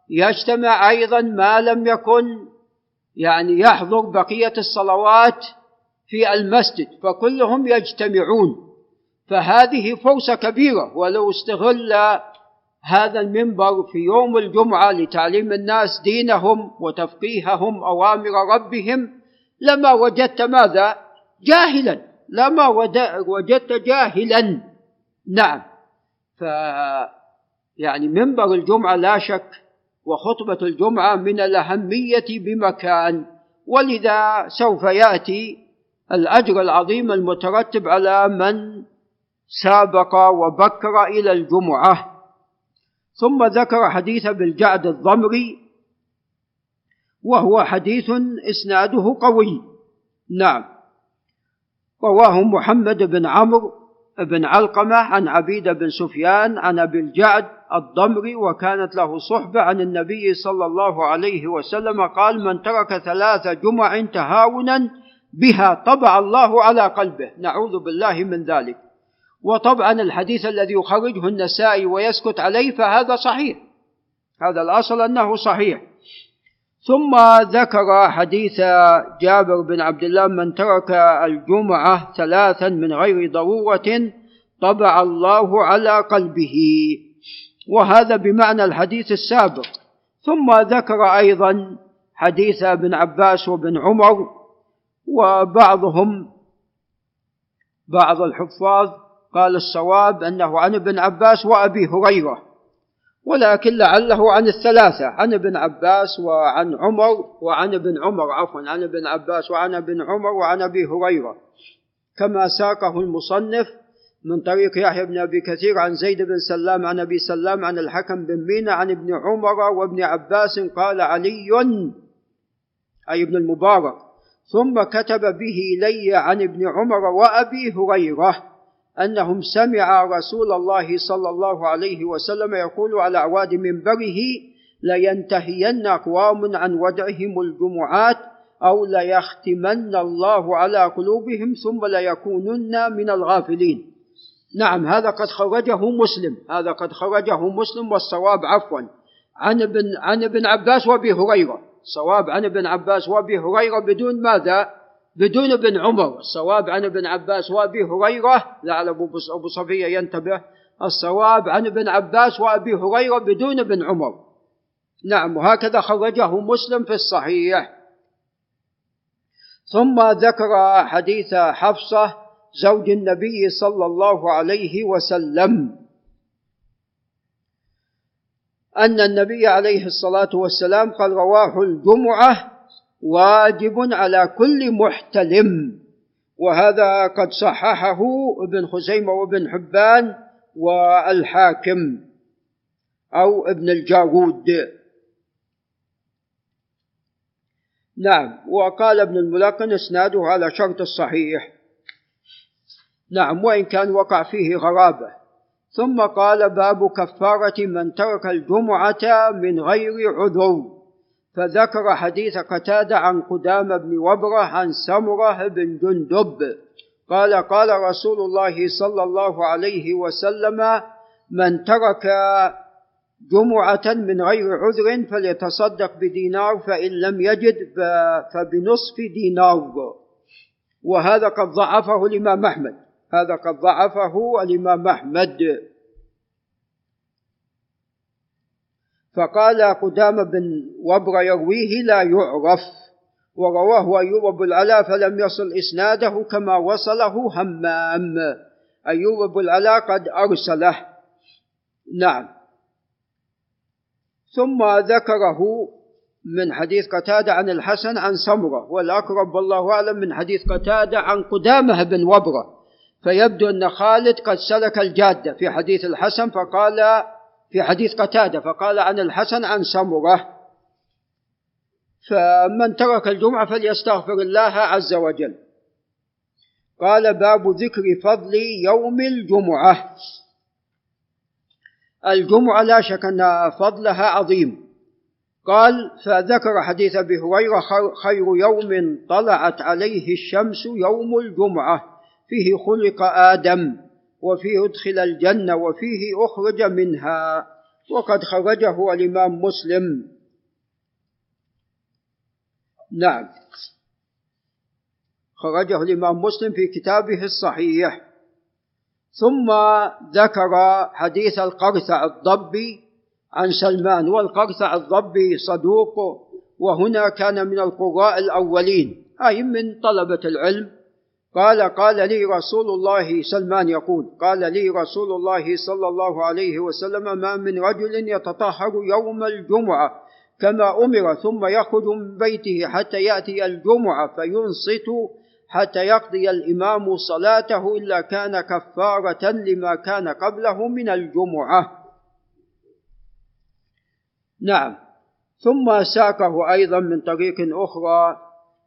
ويجتمع أيضا ما لم يكن يعني يحضر بقية الصلوات في المسجد فكلهم يجتمعون. فهذه فرصة كبيرة ولو استغل هذا المنبر في يوم الجمعة لتعليم الناس دينهم وتفقيههم أوامر ربهم لما وجدت ماذا؟ جاهلا. لما وجدت جاهلا. نعم. ف يعني منبر الجمعة لا شك وخطبة الجمعة من الأهمية بمكان. ولذا سوف يأتي الأجر العظيم المترتب على من سابق وبكر إلى الجمعة. ثم ذكر حديث بالجعد الضمري وهو حديث إسناده قوي. نعم. رواه محمد بن عمرو بن علقمة عن عبيد بن سفيان عن أبي الجعد الضمري وكانت له صحبة عن النبي صلى الله عليه وسلم قال من ترك ثلاث جمع تهاونا بها طبع الله على قلبه. نعوذ بالله من ذلك. وطبعا الحديث الذي يخرجه النسائي ويسكت عليه فهذا صحيح. هذا الأصل أنه صحيح. ثم ذكر حديث جابر بن عبد الله من ترك الجمعة ثلاثا من غير ضرورة طبع الله على قلبه. وهذا بمعنى الحديث السابق. ثم ذكر أيضا حديث ابن عباس وابن عمر وبعضهم بعض الحفاظ قال الصواب أنه عن ابن عباس وأبي هريرة ولكن لعله عن الثلاثة عن ابن عباس وعن عمر وعن ابن عمر عفوا عن ابن عباس وعن ابن عمر وعن أبي هريرة. كما ساقه المصنف من طريق يحيى بن أبي كثير عن زيد بن سلام عن أبي سلام عن الحكم بن مينا عن ابن عمر وابن عباس قال علي أي ابن المبارك. ثم كتب به إلي عن ابن عمر وأبي هريرة أنهم سمع رسول الله صلى الله عليه وسلم يقول على أعواد منبره لينتهين أقوام عن ودعهم الجمعات أو ليختمن الله على قلوبهم ثم ليكونن من الغافلين. نعم هذا قد خرجه مسلم هذا قد خرجه مسلم والصواب عفوا. عن ابن عن ابن عباس وأبي هريرة. صواب عن ابن عباس وأبي هريرة بدون ماذا؟ بدون ابن عمر. الصواب عن ابن عباس وأبي هريرة لعل أبو صفية ينتبه. الصواب عن ابن عباس وأبي هريرة بدون ابن عمر. نعم وهكذا خرجه مسلم في الصحيح. ثم ذكر حديث حفصة زوج النبي صلى الله عليه وسلم. أن النبي عليه الصلاة والسلام قال رواه الجمعة واجب على كل محتلم. وهذا قد صححه ابن خزيمة وابن حبان والحاكم أو ابن الجارود نعم وقال ابن الملقن إسناده على شرط الصحيح. نعم وإن كان وقع فيه غرابة. ثم قال باب كفارة من ترك الجمعة من غير عذر. فذكر حديث قتادة عن قدام بن وبرة عن سمرة بن جندب. قال قال رسول الله صلى الله عليه وسلم من ترك جمعة من غير عذر فليتصدق بدينار فإن لم يجد فبنصف دينار. وهذا قد ضعفه الإمام أحمد. هذا قد ضعفه الإمام أحمد. فقال قدام بن وبر يرويه لا يعرف ورواه أيوب بن العلاء فلم يصل إسناده كما وصله همام أيوب بن العلاء قد أرسله. نعم. ثم ذكره من حديث قتادة عن الحسن عن سمرة والأقرب والله أعلم من حديث قتادة عن قدامة بن وبرة. فيبدو أن خالد قد سلك الجادة. في حديث الحسن فقال في حديث قتادة فقال عن الحسن عن سمرة. فمن ترك الجمعة فليستغفر الله عز وجل. قال باب ذكر فضل يوم الجمعة. الجمعة لا شك أن فضلها عظيم. قال فذكر حديث أبي هريرة خير يوم طلعت عليه الشمس يوم الجمعة. فيه خلق آدم وفيه أدخل الجنة وفيه أخرج منها وقد خرجه الإمام مسلم. نعم. خرجه الإمام مسلم في كتابه الصحيح. ثم ذكر حديث القرثع الضبي عن سلمان والقرثع الضبي صدوق وهنا كان من القراء الأولين أي من طلبة العلم. قال قال لي رسول الله سلمان يقول قال لي رسول الله صلى الله عليه وسلم ما من رجل يتطهر يوم الجمعة كما أمر ثم يخرج من بيته حتى يأتي الجمعة فينصت حتى يقضي الإمام صلاته إلا كان كفارة لما كان قبله من الجمعة. نعم. ثم ساقه أيضا من طريق أخرى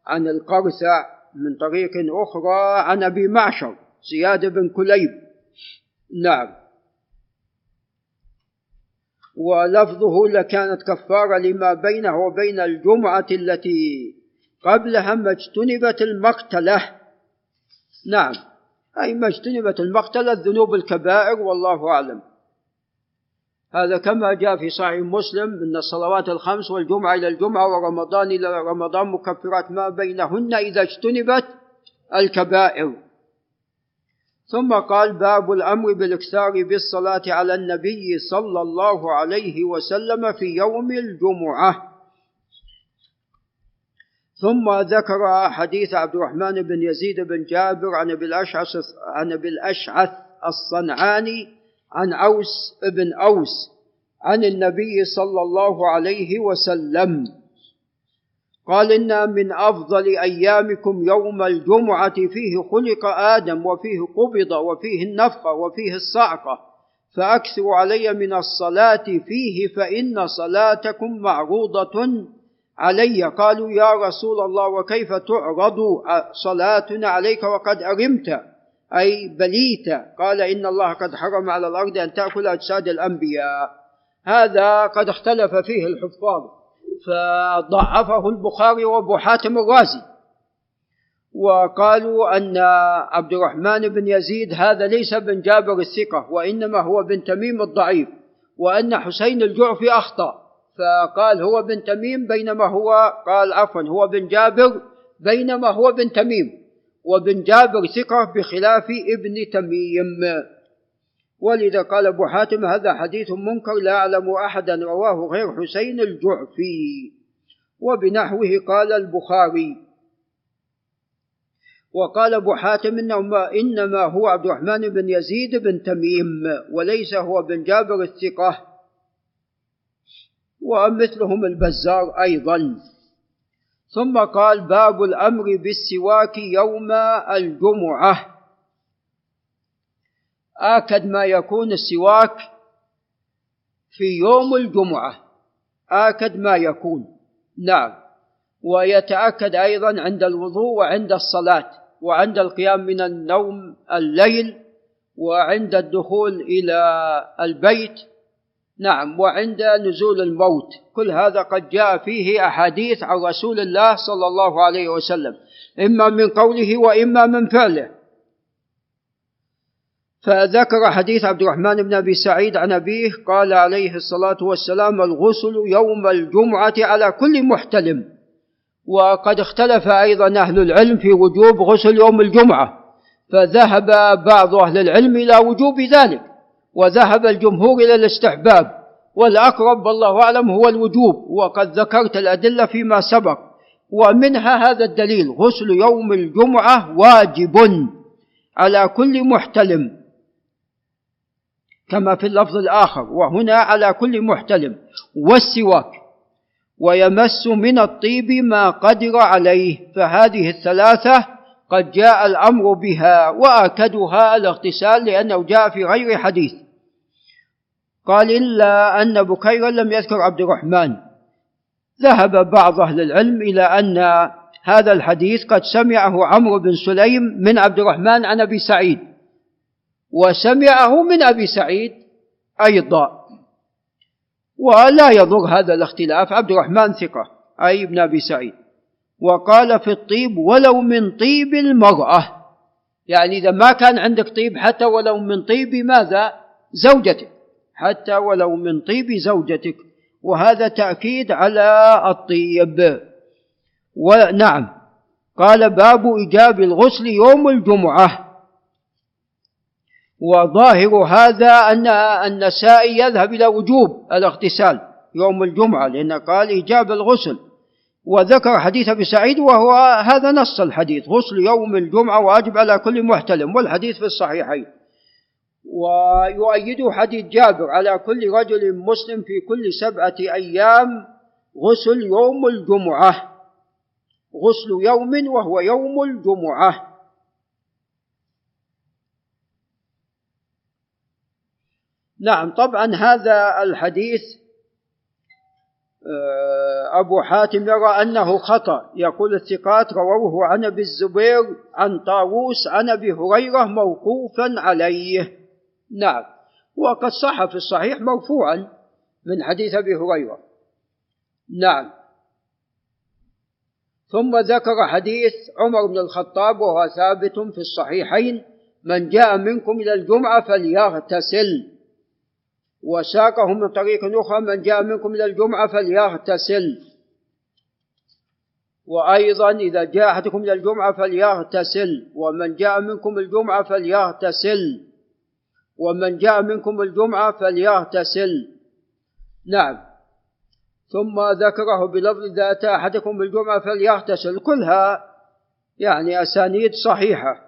عن القرثع من طريق أخرى عن أبي معشر زياد بن كليب. نعم. ولفظه لكانت كفارة لما بينه وبين الجمعة التي قبلها ما اجتنبت المقتلة. نعم. أي ما اجتنبت المقتلة الذنوب الكبائر والله أعلم. هذا كما جاء في صحيح مسلم إن الصلوات الخمس والجمعة إلى الجمعة ورمضان إلى رمضان مكفرات ما بينهن إذا اجتنبت الكبائر. ثم قال باب الأمر بالإكثار بالصلاة على النبي صلى الله عليه وسلم في يوم الجمعة. ثم ذكر حديث عبد الرحمن بن يزيد بن جابر عن أبي الأشعث عن أبي الأشعث الصنعاني عن أوس بن أوس عن النبي صلى الله عليه وسلم. قال إن من أفضل أيامكم يوم الجمعة فيه خلق آدم وفيه قبض وفيه النفخة وفيه الصعقة. فأكثروا علي من الصلاة فيه فإن صلاتكم معروضة علي. قالوا يا رسول الله وكيف تعرض صلاتنا عليك وقد أرمت؟ أي بليت. قال إن الله قد حرم على الأرض أن تأكل أجساد الأنبياء. هذا قد اختلف فيه الحفاظ فضعفه البخاري وأبو حاتم الرازي. وقالوا أن عبد الرحمن بن يزيد هذا ليس بن جابر الثقة وإنما هو بن تميم الضعيف وأن حسين الجعفي أخطأ. فقال هو بن تميم بينما هو قال عفوا هو بن جابر بينما هو بن تميم. وابن جابر ثقة بخلاف ابن تميم. ولذا قال أبو حاتم هذا حديث منكر لا أعلم أحدا رواه غير حسين الجعفي. وبنحوه قال البخاري. وقال أبو حاتم إنما, إنما هو عبد الرحمن بن يزيد بن تميم وليس هو بن جابر الثقة. ومثلهم البزار أيضا. ثم قال باب الأمر بالسواك يوم الجمعة. آكد ما يكون السواك في يوم الجمعة. آكد ما يكون. نعم. ويتأكد أيضا عند الوضوء وعند الصلاة وعند القيام من النوم الليل وعند الدخول إلى البيت. نعم. وعند نزول الموت. كل هذا قد جاء فيه أحاديث عن رسول الله صلى الله عليه وسلم إما من قوله وإما من فعله. فذكر حديث عبد الرحمن بن أبي سعيد عن أبيه قال عليه الصلاة والسلام الغسل يوم الجمعة على كل محتلم. وقد اختلف أيضا أهل العلم في وجوب غسل يوم الجمعة فذهب بعض أهل العلم إلى وجوب ذلك وذهب الجمهور إلى الاستحباب. والأقرب والله أعلم هو الوجوب وقد ذكرت الأدلة فيما سبق. ومنها هذا الدليل غسل يوم الجمعة واجب على كل محتلم كما في اللفظ الآخر وهنا على كل محتلم والسواك ويمس من الطيب ما قدر عليه. فهذه الثلاثة قد جاء الأمر بها وآكدها الاغتسال لأنه جاء في غير حديث. قال إلا أن بكيرا لم يذكر عبد الرحمن. ذهب بعض أهل العلم إلى أن هذا الحديث قد سمعه عمرو بن سليم من عبد الرحمن عن أبي سعيد وسمعه من أبي سعيد أيضا. ولا يضر هذا الاختلاف عبد الرحمن ثقة أي ابن أبي سعيد. وقال في الطيب ولو من طيب المرأة. يعني إذا ما كان عندك طيب حتى ولو من طيب ماذا؟ زوجتك. حتى ولو من طيب زوجتك. وهذا تأكيد على الطيب. ونعم. قال باب إيجاب الغسل يوم الجمعة. وظاهر هذا أن النسائي يذهب إلى وجوب الاغتسال يوم الجمعة لأن قال إيجاب الغسل. وذكر حديث أبي سعيد وهو هذا نص الحديث غسل يوم الجمعة واجب على كل محتلم والحديث في الصحيحين. ويؤيده حديث جابر على كل رجل مسلم في كل سبعة أيام غسل يوم الجمعة. غسل يوم وهو يوم الجمعة. نعم طبعا هذا الحديث آه، أبو حاتم يرى أنه خطأ. يقول الثقات رووه عن أبي الزبير عن طاووس عن أبي هريرة موقوفا عليه. نعم. وقد صح في الصحيح مرفوعا من حديث أبي هريرة. نعم. ثم ذكر حديث عمر بن الخطاب وهو ثابت في الصحيحين من جاء منكم إلى الجمعة فليغتسل. وساقه من طريق أخرى من جاء منكم إلى الجمعة فليغتسل. وأيضا إذا جاء أحدكم إلى الجمعة فليغتسل ومن جاء منكم الجمعة فليغتسل. ومن جاء منكم الجمعة فليغتسل. نعم. ثم ذكره بلفظ إذا أتى أحدكم الجمعة فليغتسل. كلها يعني أسانيد صحيحة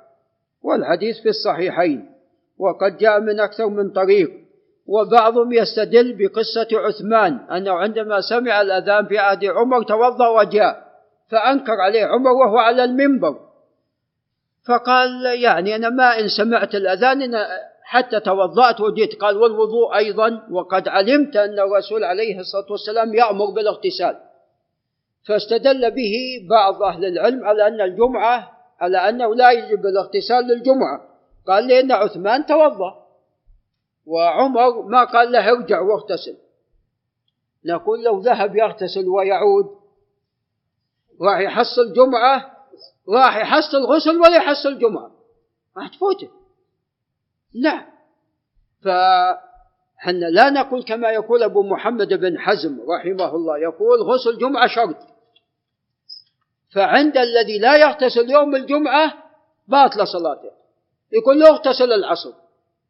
والحديث في الصحيحين وقد جاء من أكثر من طريق. وبعضهم يستدل بقصة عثمان أنه عندما سمع الأذان في عهد عمر توضأ وجاء فأنكر عليه عمر وهو على المنبر. فقال يعني أنا ما إن سمعت الأذان إن حتى توضأت وجئت قال والوضوء أيضا. وقد علمت أن الرسول عليه الصلاة والسلام يأمر بالاغتسال. فاستدل به بعض أهل العلم على أن الجمعة على أنه لا يجب الاغتسال للجمعة. قال لأن عثمان توضأ. وعمر ما قال له ارجع واغتسل. نقول لو ذهب يغتسل ويعود راح يحصل جمعة راح يحصل غسل ولا يحصل جمعة. راح تفوته. نعم فحنا لا نقول كما يقول أبو محمد بن حزم رحمه الله يقول غسل جمعة شرط. فعند الذي لا يغتسل يوم الجمعة باطل صلاته. يقول له اغتسل العصر.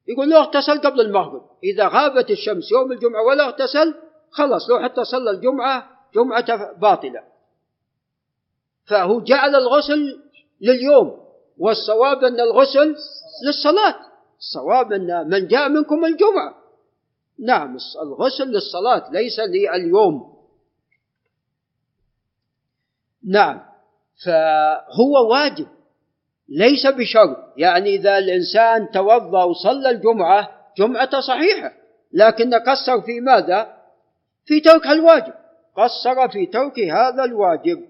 يقول له اغتسل قبل المغرب. إذا غابت الشمس يوم الجمعة ولا اغتسل خلص لو حتى صلى الجمعة جمعة باطلة. فهو جعل الغسل لليوم والصواب أن الغسل للصلاة. الصواب أن من جاء منكم الجمعة. نعم الغسل للصلاة ليس لليوم. نعم فهو واجب ليس بشرط. يعني إذا الإنسان توضأ وصلى الجمعة جمعة صحيحة لكن قصر في ماذا؟ في ترك الواجب. قصر في ترك هذا الواجب.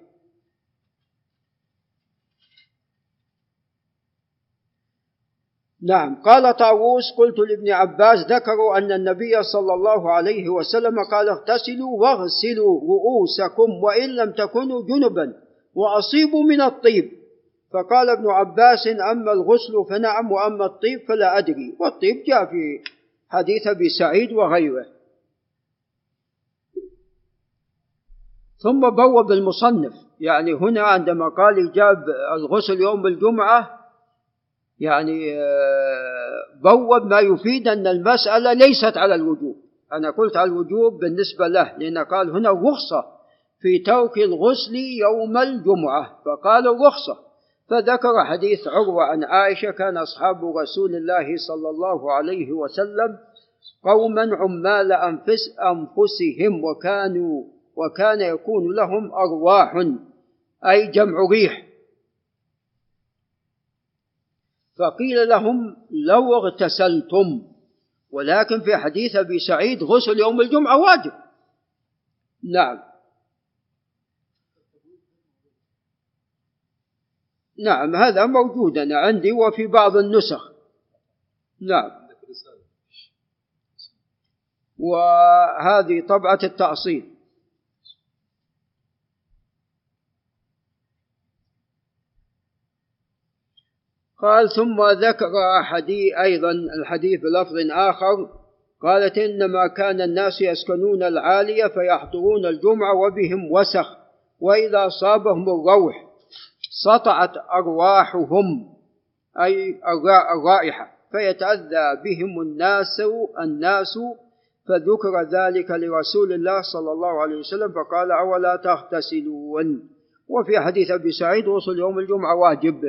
نعم. قال طاووس قلت لابن عباس ذكروا أن النبي صلى الله عليه وسلم قال اغتسلوا واغسلوا رؤوسكم وإن لم تكونوا جنبا وأصيبوا من الطيب. فقال ابن عباس أما الغسل فنعم وأما الطيب فلا أدري. والطيب جاء في حديث أبي سعيد وغيره. ثم بوب المصنف. يعني هنا عندما قال إجاب الغسل يوم الجمعة يعني آه، بوب ما يفيد أن المسألة ليست على الوجوب. أنا قلت على الوجوب بالنسبة له لأن قال هنا رخصة في ترك الغسل يوم الجمعة فقال رخصة. فذكر حديث عروة عن عائشة كان أصحاب رسول الله صلى الله عليه وسلم قوما عمال أنفس أنفسهم وكانوا وكان يكون لهم أرواح أي جمع ريح. فقيل لهم لو اغتسلتم ولكن في حديث أبي سعيد غسل يوم الجمعة واجب. نعم. نعم هذا موجود أنا عندي وفي بعض النسخ. نعم. وهذه طبعة التأصيل. قال ثم ذكر حديث أيضا الحديث بلفظ آخر قالت إنما كان الناس يسكنون العالية فيحضرون الجمعة وبهم وسخ وإذا صابهم الروح سطعت أرواحهم أي الرائحة فيتأذى بهم الناس الناس فذكر ذلك لرسول الله صلى الله عليه وسلم فقال أولا تغتسلون؟ وفي حديث أبي سعيد وصل يوم الجمعة واجب.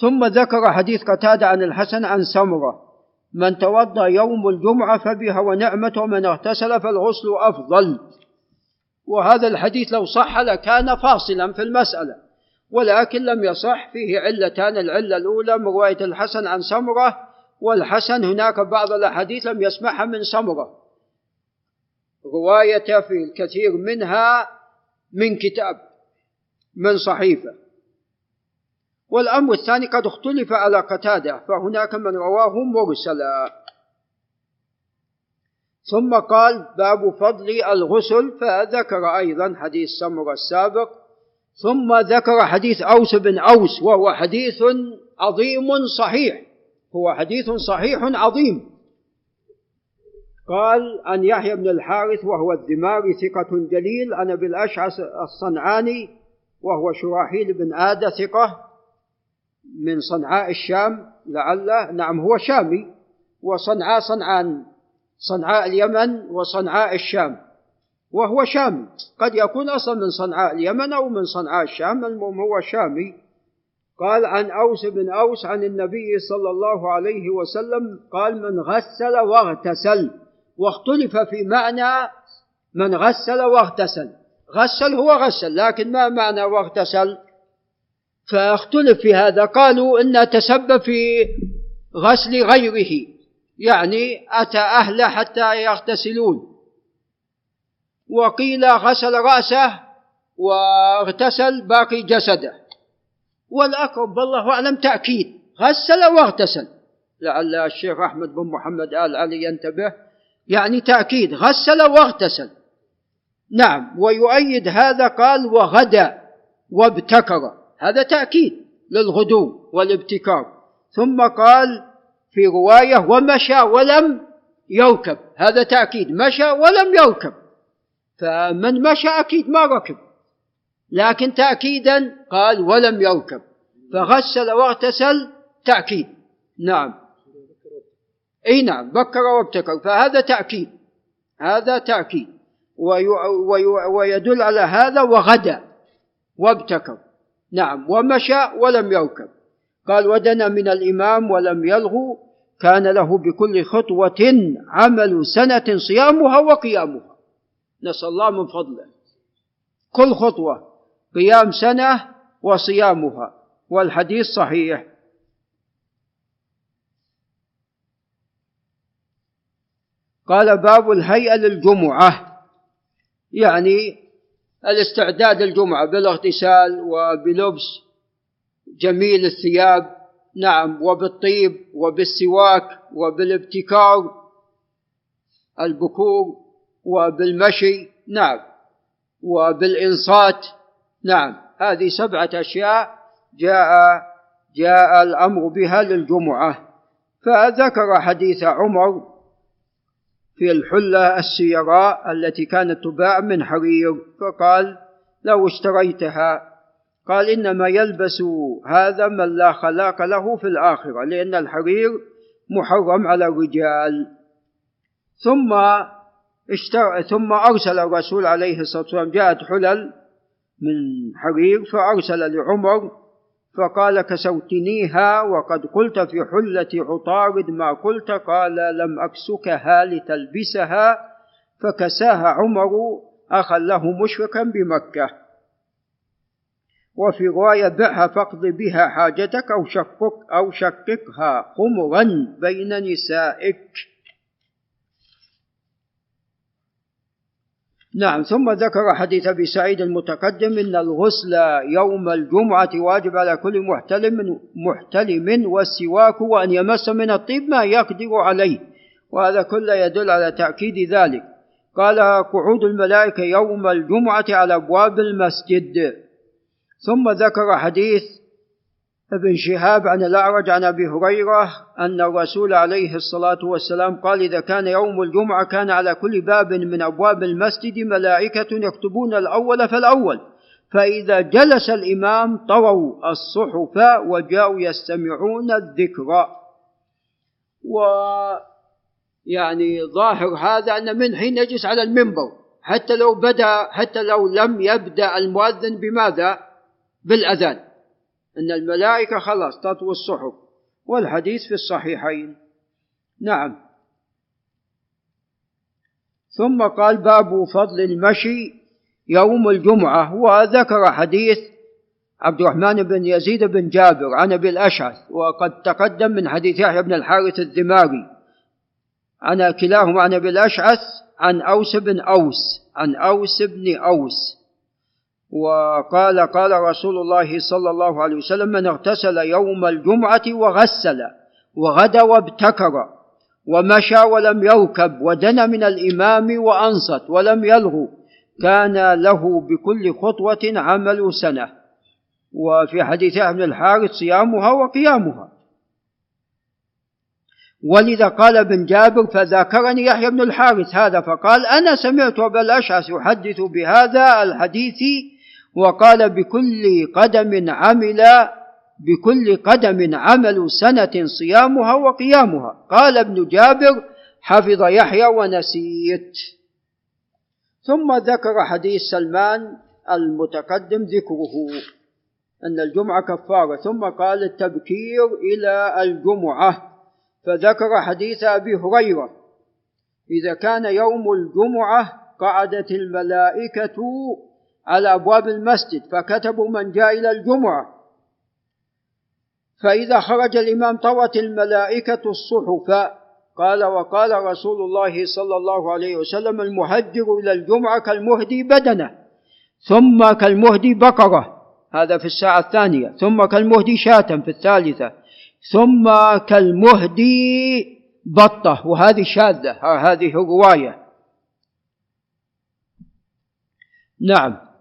ثم ذكر حديث قتادة عن الحسن عن سمرة من توضأ يوم الجمعة فبها ونعمة ومن اغتسل فالغسل أفضل. وهذا الحديث لو صح لكان فاصلا في المسألة ولكن لم يصح فيه علتان العلة الأولى من رواية الحسن عن سمرة والحسن هناك بعض الأحاديث لم يسمعها من سمرة. رواية في الكثير منها من كتاب من صحيفة. والأمر الثاني قد اختلف على قتادة فهناك من رواه مرسلا. ثم قال باب فضل الغسل فذكر أيضا حديث سمر السابق. ثم ذكر حديث أوس بن أوس وهو حديث عظيم صحيح هو حديث صحيح عظيم. قال عن يحيى بن الحارث وهو الدماري ثقة جليل عن أبي الأشعث الصنعاني وهو شراحيل بن آدة ثقة. من صنعاء الشام لعله نعم هو شامي وصنعاء صنعان صنعاء اليمن وصنعاء الشام وهو شامي. قد يكون أصلا من صنعاء اليمن أو من صنعاء الشام المهم هو شامي. قال عن أوس بن أوس عن النبي صلى الله عليه وسلم قال من غسل واغتسل. واختلف في معنى من غسل واغتسل. غسل هو غسل لكن ما معنى واغتسل؟ فاختلف في هذا. قالوا إن تسبب في غسل غيره يعني أتى أهله حتى يغتسلون. وقيل غسل رأسه واغتسل باقي جسده. والأقرب والله أعلم تأكيد غسل واغتسل. لعل الشيخ أحمد بن محمد آل علي ينتبه يعني تأكيد غسل واغتسل. نعم ويؤيد هذا قال وغدأ وابتكر. هذا تأكيد للغدو والابتكار. ثم قال في رواية ومشى ولم يركب. هذا تأكيد. مشى ولم يركب. فمن مشى أكيد ما ركب. لكن تأكيدا قال ولم يركب. فغسل واغتسل تأكيد. نعم. إي نعم. بكر وابتكر. فهذا تأكيد. هذا تأكيد. ويدل على هذا وغدا. وابتكر. نعم ومشى ولم يركب. قال ودنا من الإمام ولم يلغو كان له بكل خطوة عمل سنة صيامها وقيامها. نسأل الله من فضله. كل خطوة قيام سنة وصيامها والحديث صحيح. قال باب الهيئة للجمعة. يعني الاستعداد للجمعة بالاغتسال وبلبس جميل الثياب نعم وبالطيب وبالسواك وبالابتكار البكور وبالمشي نعم وبالإنصات نعم. هذه سبعة أشياء جاء جاء الأمر بها للجمعة. فذكر حديث عمر في الحلة السيراء التي كانت تباع من حرير فقال لو اشتريتها قال إنما يلبس هذا من لا خلاق له في الآخرة لأن الحرير محرم على الرجال ثم. ثم أرسل الرسول عليه الصلاة والسلام جاءت حلل من حرير فأرسل لعمر فقال كسوتنيها وقد قلت في حلة عطارد ما قلت قال لم أكسكها لتلبسها فكساها عمر أخا له مشركا بمكة. وفي رواية بعها فاقض بها حاجتك أو شقق أو شققها خمرا بين نسائك. نعم ثم ذكر حديث أبي سعيد المتقدم إن الغسل يوم الجمعة واجب على كل محتلم محتلم والسواك وأن يمس من الطيب ما يقدر عليه وهذا كله يدل على تأكيد ذلك. قال قعود الملائكة يوم الجمعة على أبواب المسجد. ثم ذكر حديث ابن شهاب عن الأعرج عن أبي هريرة أن الرسول عليه الصلاة والسلام قال إذا كان يوم الجمعة كان على كل باب من أبواب المسجد ملائكة يكتبون الأول فالأول فإذا جلس الإمام طووا الصحف وجاءوا يستمعون الذكر و يعني ظاهر هذا أن من حين يجلس على المنبر حتى لو بدأ حتى لو لم يبدأ المؤذن بماذا؟ بالأذان أن الملائكة خلاص تطوي الصحف والحديث في الصحيحين. نعم. ثم قال باب فضل المشي يوم الجمعة وذكر حديث عبد الرحمن بن يزيد بن جابر عن أبي الأشعث وقد تقدم من حديث يحيى بن الحارث الذماري عن كلاهما عن أبي الأشعث عن أوس بن أوس عن أوس بن أوس. وقال قال رسول الله صلى الله عليه وسلم من اغتسل يوم الجمعة وغسل وغدا وابتكر ومشى ولم يركب ودنا من الإمام وأنصت ولم يلغو كان له بكل خطوة عمل سنة. وفي حديث ابن الحارث صيامها وقيامها. ولذا قال ابن جابر فذاكرني يحيى بن الحارث هذا فقال أنا سمعت أبا الأشعث يحدث بهذا الحديث وقال بكل قدم عمل بكل قدم عمل سنة صيامها وقيامها. قال ابن جابر حفظ يحيى ونسيت. ثم ذكر حديث سلمان المتقدم ذكره أن الجمعة كفارة. ثم قال التبكير إلى الجمعة. فذكر حديث أبي هريرة إذا كان يوم الجمعة قعدت الملائكة على أبواب المسجد فكتبوا من جاء إلى الجمعة. فإذا خرج الإمام طوت الملائكة الصحف قال وقال رسول الله صلى الله عليه وسلم المهجر إلى الجمعة كالمهدي بدنه ثم كالمهدي بقرة هذا في الساعة الثانية ثم كالمهدي شاة في الثالثة ثم كالمهدي بطة وهذه شاذة هذه رواية. نعم.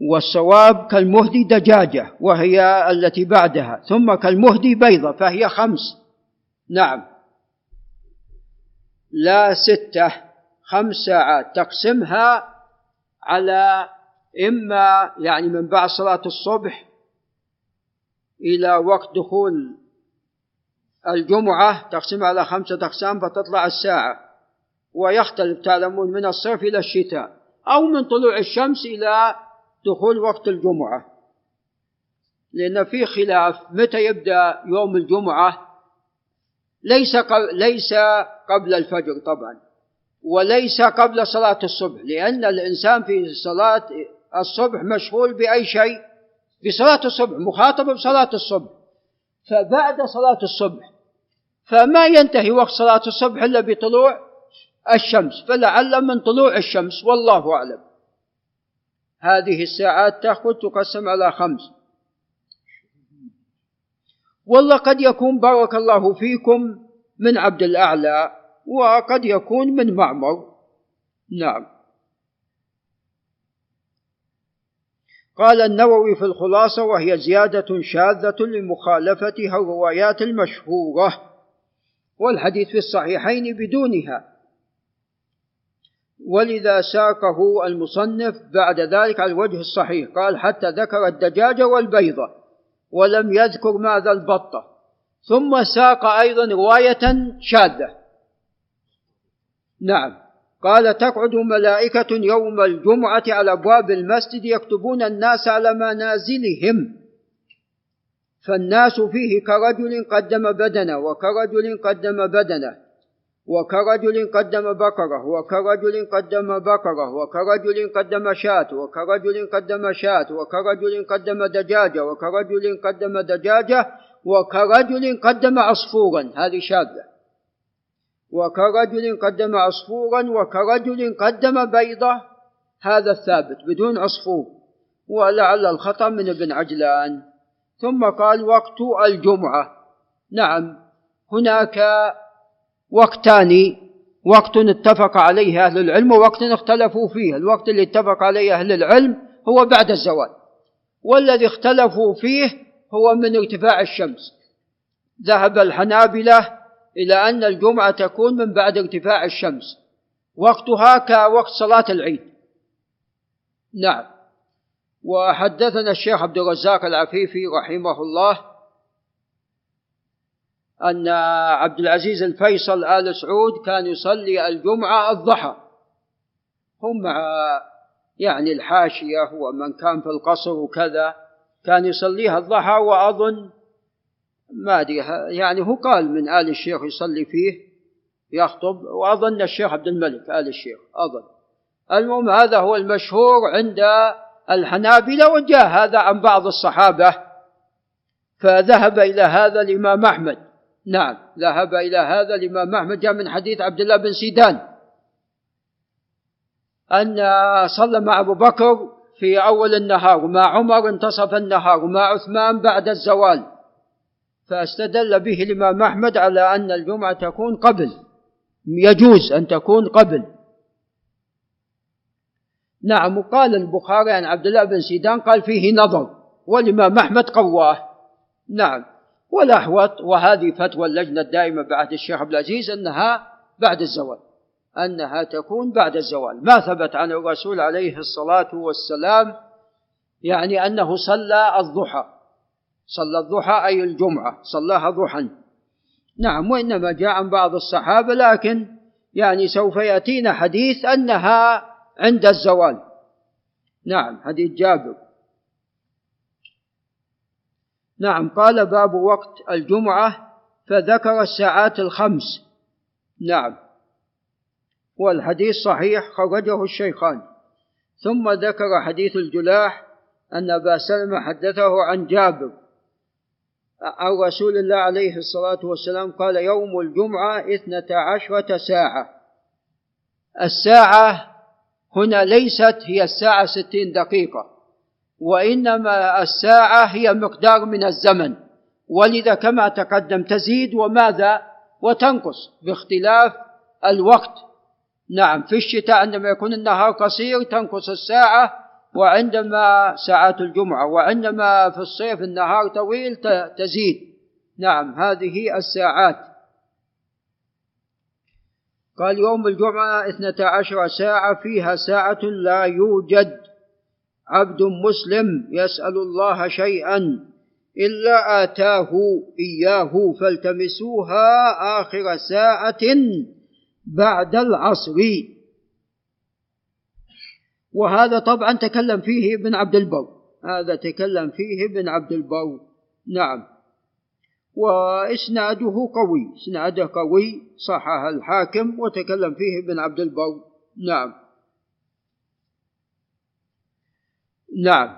والصواب كالمهدي دجاجة وهي التي بعدها. ثم كالمهدي بيضة فهي خمس. نعم. لا ستة خمس ساعات. تقسمها على إما يعني من بعد صلاة الصبح إلى وقت دخول الجمعة تقسمها على خمسة أقسام فتطلع الساعة. ويختلف تعلمون من الصيف إلى الشتاء أو من طلوع الشمس إلى دخول وقت الجمعة. لأن في خلاف متى يبدأ يوم الجمعة؟ ليس ليس قبل الفجر طبعا وليس قبل صلاة الصبح لأن الإنسان في صلاة الصبح مشغول بأي شيء؟ بصلاة الصبح مخاطب بصلاة الصبح. فبعد صلاة الصبح فما ينتهي وقت صلاة الصبح إلا بطلوع الشمس. فلعل من طلوع الشمس والله أعلم. هذه الساعات تأخذ تقسم على خمس. والله قد يكون بارك الله فيكم من عبد الأعلى وقد يكون من معمر. نعم. قال النووي في الخلاصة وهي زيادة شاذة لمخالفتها الروايات المشهورة والحديث في الصحيحين بدونها. ولذا ساقه المصنف بعد ذلك على الوجه الصحيح. قال حتى ذكر الدجاجة والبيضة ولم يذكر ماذا البطة. ثم ساق أيضا رواية شاذة. نعم. قال تقعد ملائكة يوم الجمعة على أبواب المسجد يكتبون الناس على منازلهم. فالناس فيه كرجل قدم بدنه وكرجل قدم بدنه. وكرجل قدم بقرة وكرجل قدم بقرة وكرجل قدم شاة وكرجل قدم شاة وكرجل قدم دجاجة وكرجل قدم دجاجة وكرجل قدم عصفورا هذه شاذة. وكرجل قدم عصفورا وكرجل قدم بيضة. هذا الثابت بدون عصفور ولعل الخطأ من ابن عجلان. ثم قال وقت الجمعة. نعم هناك وقتان وقت اتفق عليه أهل العلم ووقت اختلفوا فيه. الوقت اللي اتفق عليه أهل العلم هو بعد الزوال. والذي اختلفوا فيه هو من ارتفاع الشمس. ذهب الحنابلة إلى أن الجمعة تكون من بعد ارتفاع الشمس. وقتها كوقت صلاة العيد. نعم. وحدثنا الشيخ عبد الرزاق العفيفي رحمه الله أن عبد العزيز الفيصل آل سعود كان يصلي الجمعة الضحى. هم مع يعني الحاشية ومن كان في القصر وكذا كان يصليها الضحى وأظن ما أدري يعني هو قال من آل الشيخ يصلي فيه يخطب وأظن الشيخ عبد الملك آل الشيخ أظن. المهم هذا هو المشهور عند الحنابلة وجاء هذا عن بعض الصحابة فذهب إلى هذا الإمام أحمد. نعم. ذهب إلى هذا الإمام أحمد جاء من حديث عبد الله بن سيدان أن صلى مع أبو بكر في أول النهار ومع عمر انتصف النهار ومع عثمان بعد الزوال. فاستدل به الإمام أحمد على أن الجمعة تكون قبل يجوز أن تكون قبل. نعم. وقال البخاري عن عبد الله بن سيدان قال فيه نظر والإمام أحمد قواه. نعم. والأحوط وهذه فتوى اللجنة الدائمة بعد الشيخ عبد العزيز أنها بعد الزوال أنها تكون بعد الزوال. ما ثبت عن الرسول عليه الصلاة والسلام يعني أنه صلى الضحى صلى الضحى أي الجمعة صلاها ضحى. نعم وإنما جاء عن بعض الصحابة لكن يعني سوف يأتينا حديث أنها عند الزوال. نعم حديث جابر. نعم قال باب وقت الجمعة فذكر الساعات الخمس. نعم. والحديث صحيح خرجه الشيخان. ثم ذكر حديث الجلاح أن أبا سلمة حدثه عن جابر. عن رسول الله عليه الصلاة والسلام قال يوم الجمعة اثنتا عشرة ساعة. الساعة هنا ليست هي الساعة ستين دقيقة. وإنما الساعة هي مقدار من الزمن. ولذا كما تقدم تزيد وماذا؟ وتنقص باختلاف الوقت. نعم في الشتاء عندما يكون النهار قصير تنقص الساعة وعندما ساعات الجمعة وعندما في الصيف النهار طويل تزيد. نعم هذه الساعات. قال يوم الجمعة اثنتا عشر ساعة فيها ساعة لا يوجد. عبد مسلم يسأل الله شيئا إلا آتاه إياه فالتمسوها آخر ساعة بعد العصر. وهذا طبعا تكلم فيه ابن عبد البر. هذا تكلم فيه ابن عبد البر. نعم. وإسناده قوي. إسناده قوي صحح الحاكم وتكلم فيه ابن عبد البر. نعم. نعم.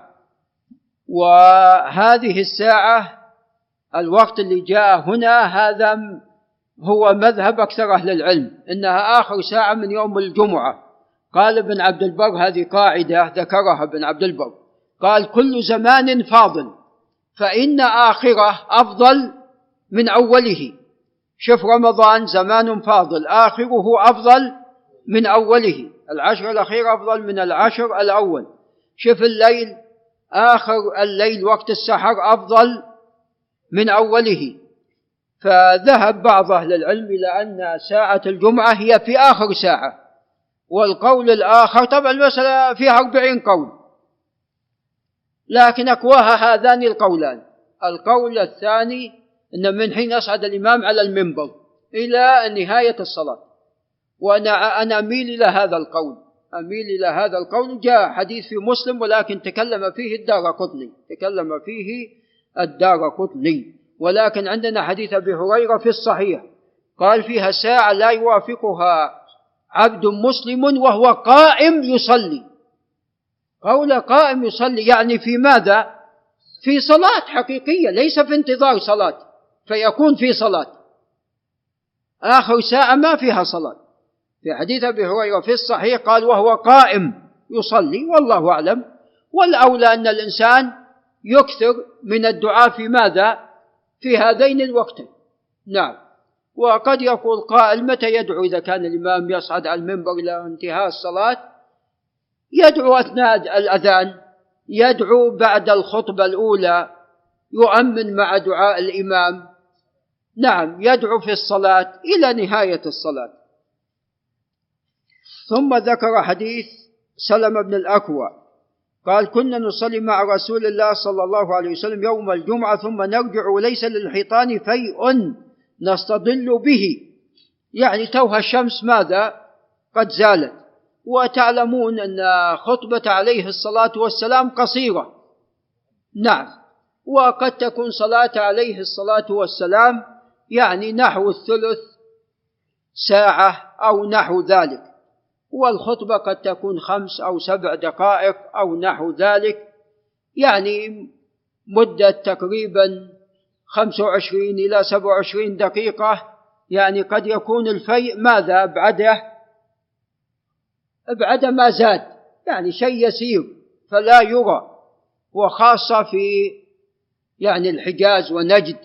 وهذه الساعة الوقت اللي جاء هنا هذا هو مذهب أكثر أهل العلم إنها آخر ساعة من يوم الجمعة. قال ابن عبد البر هذه قاعدة ذكرها ابن عبد البر. قال كل زمان فاضل فإن آخرة أفضل من أوله. شوف رمضان زمان فاضل آخره أفضل من أوله. العشر الأخير أفضل من العشر الأول. شوف الليل. آخر الليل وقت السحر أفضل من أوله. فذهب بعض أهل العلم إلى أن ساعة الجمعة هي في آخر ساعة. والقول الآخر طبعا المسألة فيها أربعين قول. لكن أقواها هذان القولان. القول الثاني أن من حين يصعد الإمام على المنبر إلى نهاية الصلاة. وأنا أنا أميل إلى هذا القول. أميل إلى هذا القول. جاء حديث في مسلم ولكن تكلم فيه الدار قطني. تكلم فيه الدار قطني. ولكن عندنا حديث أبي هريرة في الصحيح. قال فيها ساعة لا يوافقها عبد مسلم وهو قائم يصلي. قول قائم يصلي يعني في ماذا؟ في صلاة حقيقية ليس في انتظار صلاة فيكون في صلاة. آخر ساعة ما فيها صلاة. في حديث أبي هريرة في الصحيح قال وهو قائم يصلي والله أعلم. والأولى أن الإنسان يكثر من الدعاء في ماذا؟ في هذين الوقتين. نعم. وقد يقول قائل متى يدعو؟ إذا كان الإمام يصعد على المنبر إلى انتهاء الصلاة يدعو أثناء الأذان يدعو بعد الخطبة الأولى يؤمن مع دعاء الإمام. نعم يدعو في الصلاة إلى نهاية الصلاة. ثم ذكر حديث سلم بن الأكوى قال كنا نصلي مع رسول الله صلى الله عليه وسلم يوم الجمعة ثم نرجع وليس للحيطان فيء نستظل به. يعني توها الشمس ماذا؟ قد زالت. وتعلمون أن خطبة عليه الصلاة والسلام قصيرة. نعم. وقد تكون صلاة عليه الصلاة والسلام يعني نحو الثلث ساعة أو نحو ذلك. والخطبة قد تكون خمس أو سبع دقائق أو نحو ذلك يعني مدة تقريبا خمسة وعشرين إلى سبع وعشرين دقيقة يعني قد يكون الفيء ماذا؟ أبعده أبعد ما زاد يعني شيء يسير فلا يرى وخاصة في يعني الحجاز ونجد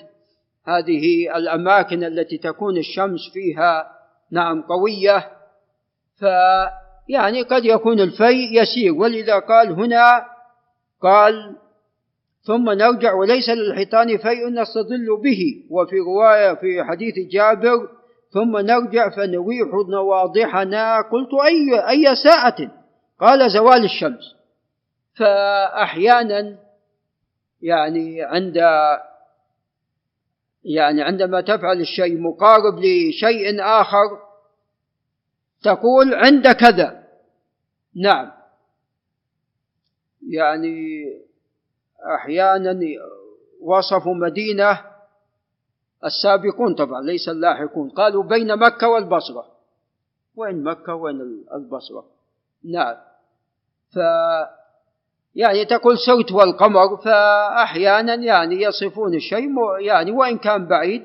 هذه الأماكن التي تكون الشمس فيها نعم قوية. فيعني قد يكون الفيء يسير ولذا قال هنا قال ثم نرجع وليس للحيطان فيء نستظل به. وفي رواية في حديث جابر ثم نرجع فنريح نواضحنا. قلت أي أي ساعة؟ قال زوال الشمس. فأحيانا يعني عند يعني عندما تفعل الشيء مقارب لشيء آخر تقول عند كذا. نعم. يعني أحيانا وصفوا مدينة السابقون طبعا ليس اللاحقون. قالوا بين مكة والبصرة. وين مكة؟ وين البصرة؟ نعم. ف يعني تقول سوت والقمر فأحيانا يعني يصفون الشيء يعني وإن كان بعيد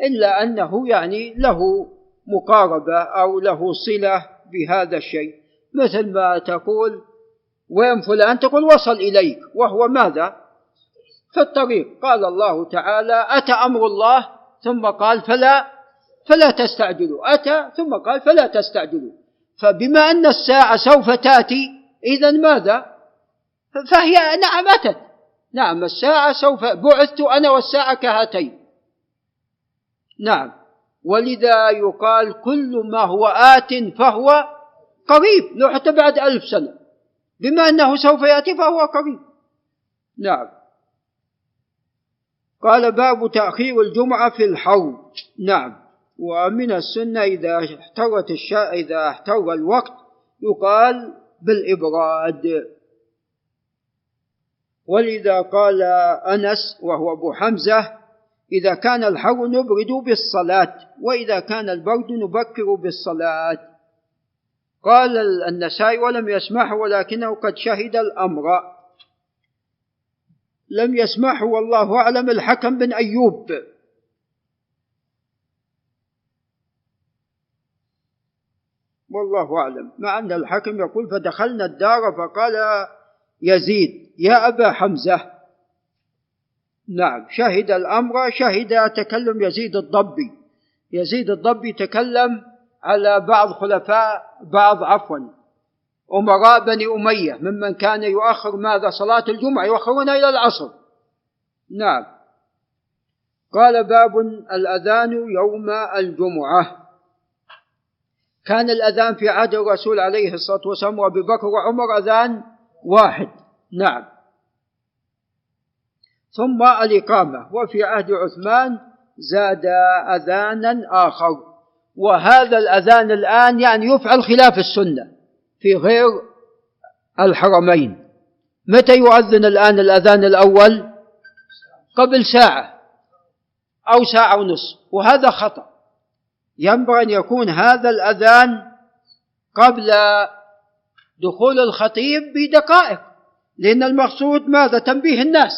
إلا أنه يعني له مقاربة أو له صلة بهذا الشيء. مثل ما تقول وين فلان؟ تقول وصل إليك. وهو ماذا؟ في الطريق. قال الله تعالى أتى أمر الله؟ ثم قال فلا فلا تستعجلوا. أتى ثم قال فلا تستعجلوا. فبما أن الساعة سوف تأتي إذا ماذا؟ فهي نعم أتت. نعم الساعة سوف بعثت أنا والساعة كهاتين. نعم. ولذا يقال كل ما هو آت فهو قريب لو حتى بعد ألف سنة. بما أنه سوف يأتي فهو قريب. نعم. قال باب تأخير الجمعة في الحوض. نعم. ومن السنة إذا احترت الشاء إذا احتر الوقت يقال بالإبراد. ولذا قال أنس وهو أبو حمزة إذا كان الحر نبرد بالصلاة وإذا كان البرد نبكر بالصلاة. قال النسائي ولم يسمعه ولكنه قد شهد الأمر. لم يسمعه والله أعلم. الحكم بن أيوب. والله أعلم. مع أن الحكم يقول فدخلنا الدار فقال يزيد يا أبا حمزة نعم. شهد الأمر شهد تكلم يزيد الضبي. يزيد الضبي تكلم على بعض خلفاء بعض عفوا. أمراء بني أمية ممن كان يؤخر ماذا؟ صلاة الجمعة يؤخرون إلى العصر. نعم. قال باب الأذان يوم الجمعة. كان الأذان في عهد الرسول عليه الصلاة والسلام وأبي بكر وعمر أذان واحد. نعم. ثم الإقامة. وفي عهد عثمان زاد أذانا آخر. وهذا الأذان الآن يعني يفعل خلاف السنة في غير الحرمين. متى يؤذن الآن الأذان الأول؟ قبل ساعة أو ساعة ونصف وهذا خطأ. ينبغي أن يكون هذا الأذان قبل دخول الخطيب بدقائق. لأن المقصود ماذا؟ تنبيه الناس.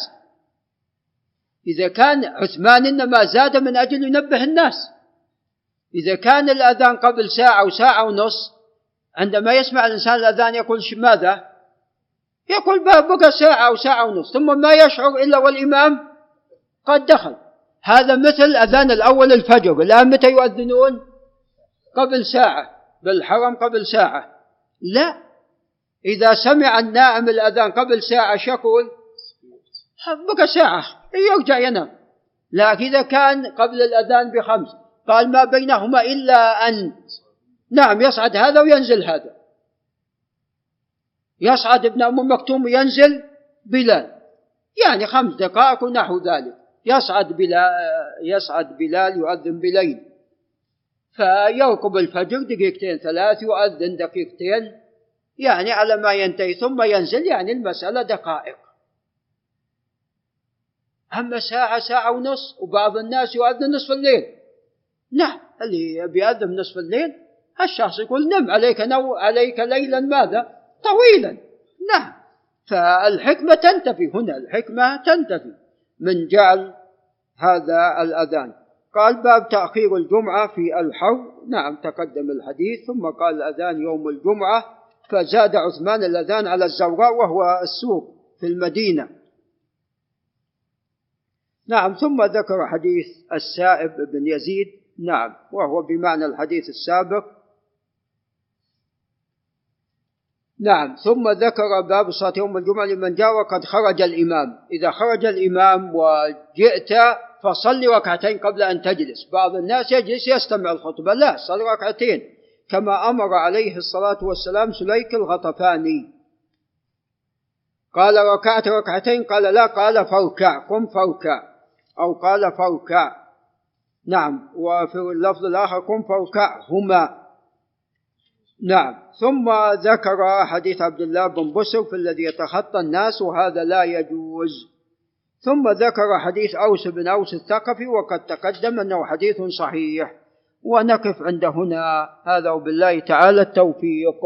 إذا كان عثمان إنما زاد من أجل ينبه الناس. إذا كان الأذان قبل ساعة وساعة ونص عندما يسمع الإنسان الأذان يقول ماذا؟ يقول بقى ساعة أو ساعة ونص ثم ما يشعر إلا والإمام قد دخل. هذا مثل أذان الأول الفجر الآن متى يؤذنون؟ قبل ساعة. بالحرم قبل ساعة. لا. إذا سمع النائم الأذان قبل ساعة شكول بقى ساعة. يرجع ينام لكن إذا كان قبل الأذان بخمس قال ما بينهما إلا أن. نعم يصعد هذا وينزل هذا. يصعد ابن أم مكتوم وينزل بلال. يعني خمس دقائق ونحو ذلك. يصعد بلال يصعد بلال يؤذن بليل. فيركب الفجر دقيقتين ثلاث يؤذن دقيقتين. يعني على ما ينتهي ثم ينزل يعني المسألة دقائق. أما ساعة ساعة ونص وبعض الناس يؤذن نصف الليل. نعم اللي بيأذن نصف الليل الشخص يقول نم عليك نو عليك ليلا ماذا؟ طويلا. نعم. فالحكمة تنتفي هنا الحكمة تنتفي. من جعل هذا الأذان؟ قال باب تأخير الجمعة في الحر نعم تقدم الحديث ثم قال الأذان يوم الجمعة. فزاد عثمان الأذان على الزوراء وهو السوق في المدينة. نعم ثم ذكر حديث السائب بن يزيد. نعم وهو بمعنى الحديث السابق. نعم ثم ذكر باب صلاة يوم الجمعة لمن جاء وقد خرج الإمام. إذا خرج الإمام وجئت فصلي ركعتين قبل أن تجلس. بعض الناس يجلس يستمع الخطبة. لا صلي ركعتين. كما أمر عليه الصلاة والسلام سليك الغطفاني. قال ركعت ركعتين قال لا قال فاركع قم فاركع. أو قال فاركع نعم وفي اللفظ الآخر قم فاركعهما نعم ثم ذكر حديث عبد الله بن بسر في الذي يتخطى الناس وهذا لا يجوز. ثم ذكر حديث أوس بن أوس الثقفي وقد تقدم أنه حديث صحيح. ونقف عند هنا. هذا وبالله تعالى التوفيق.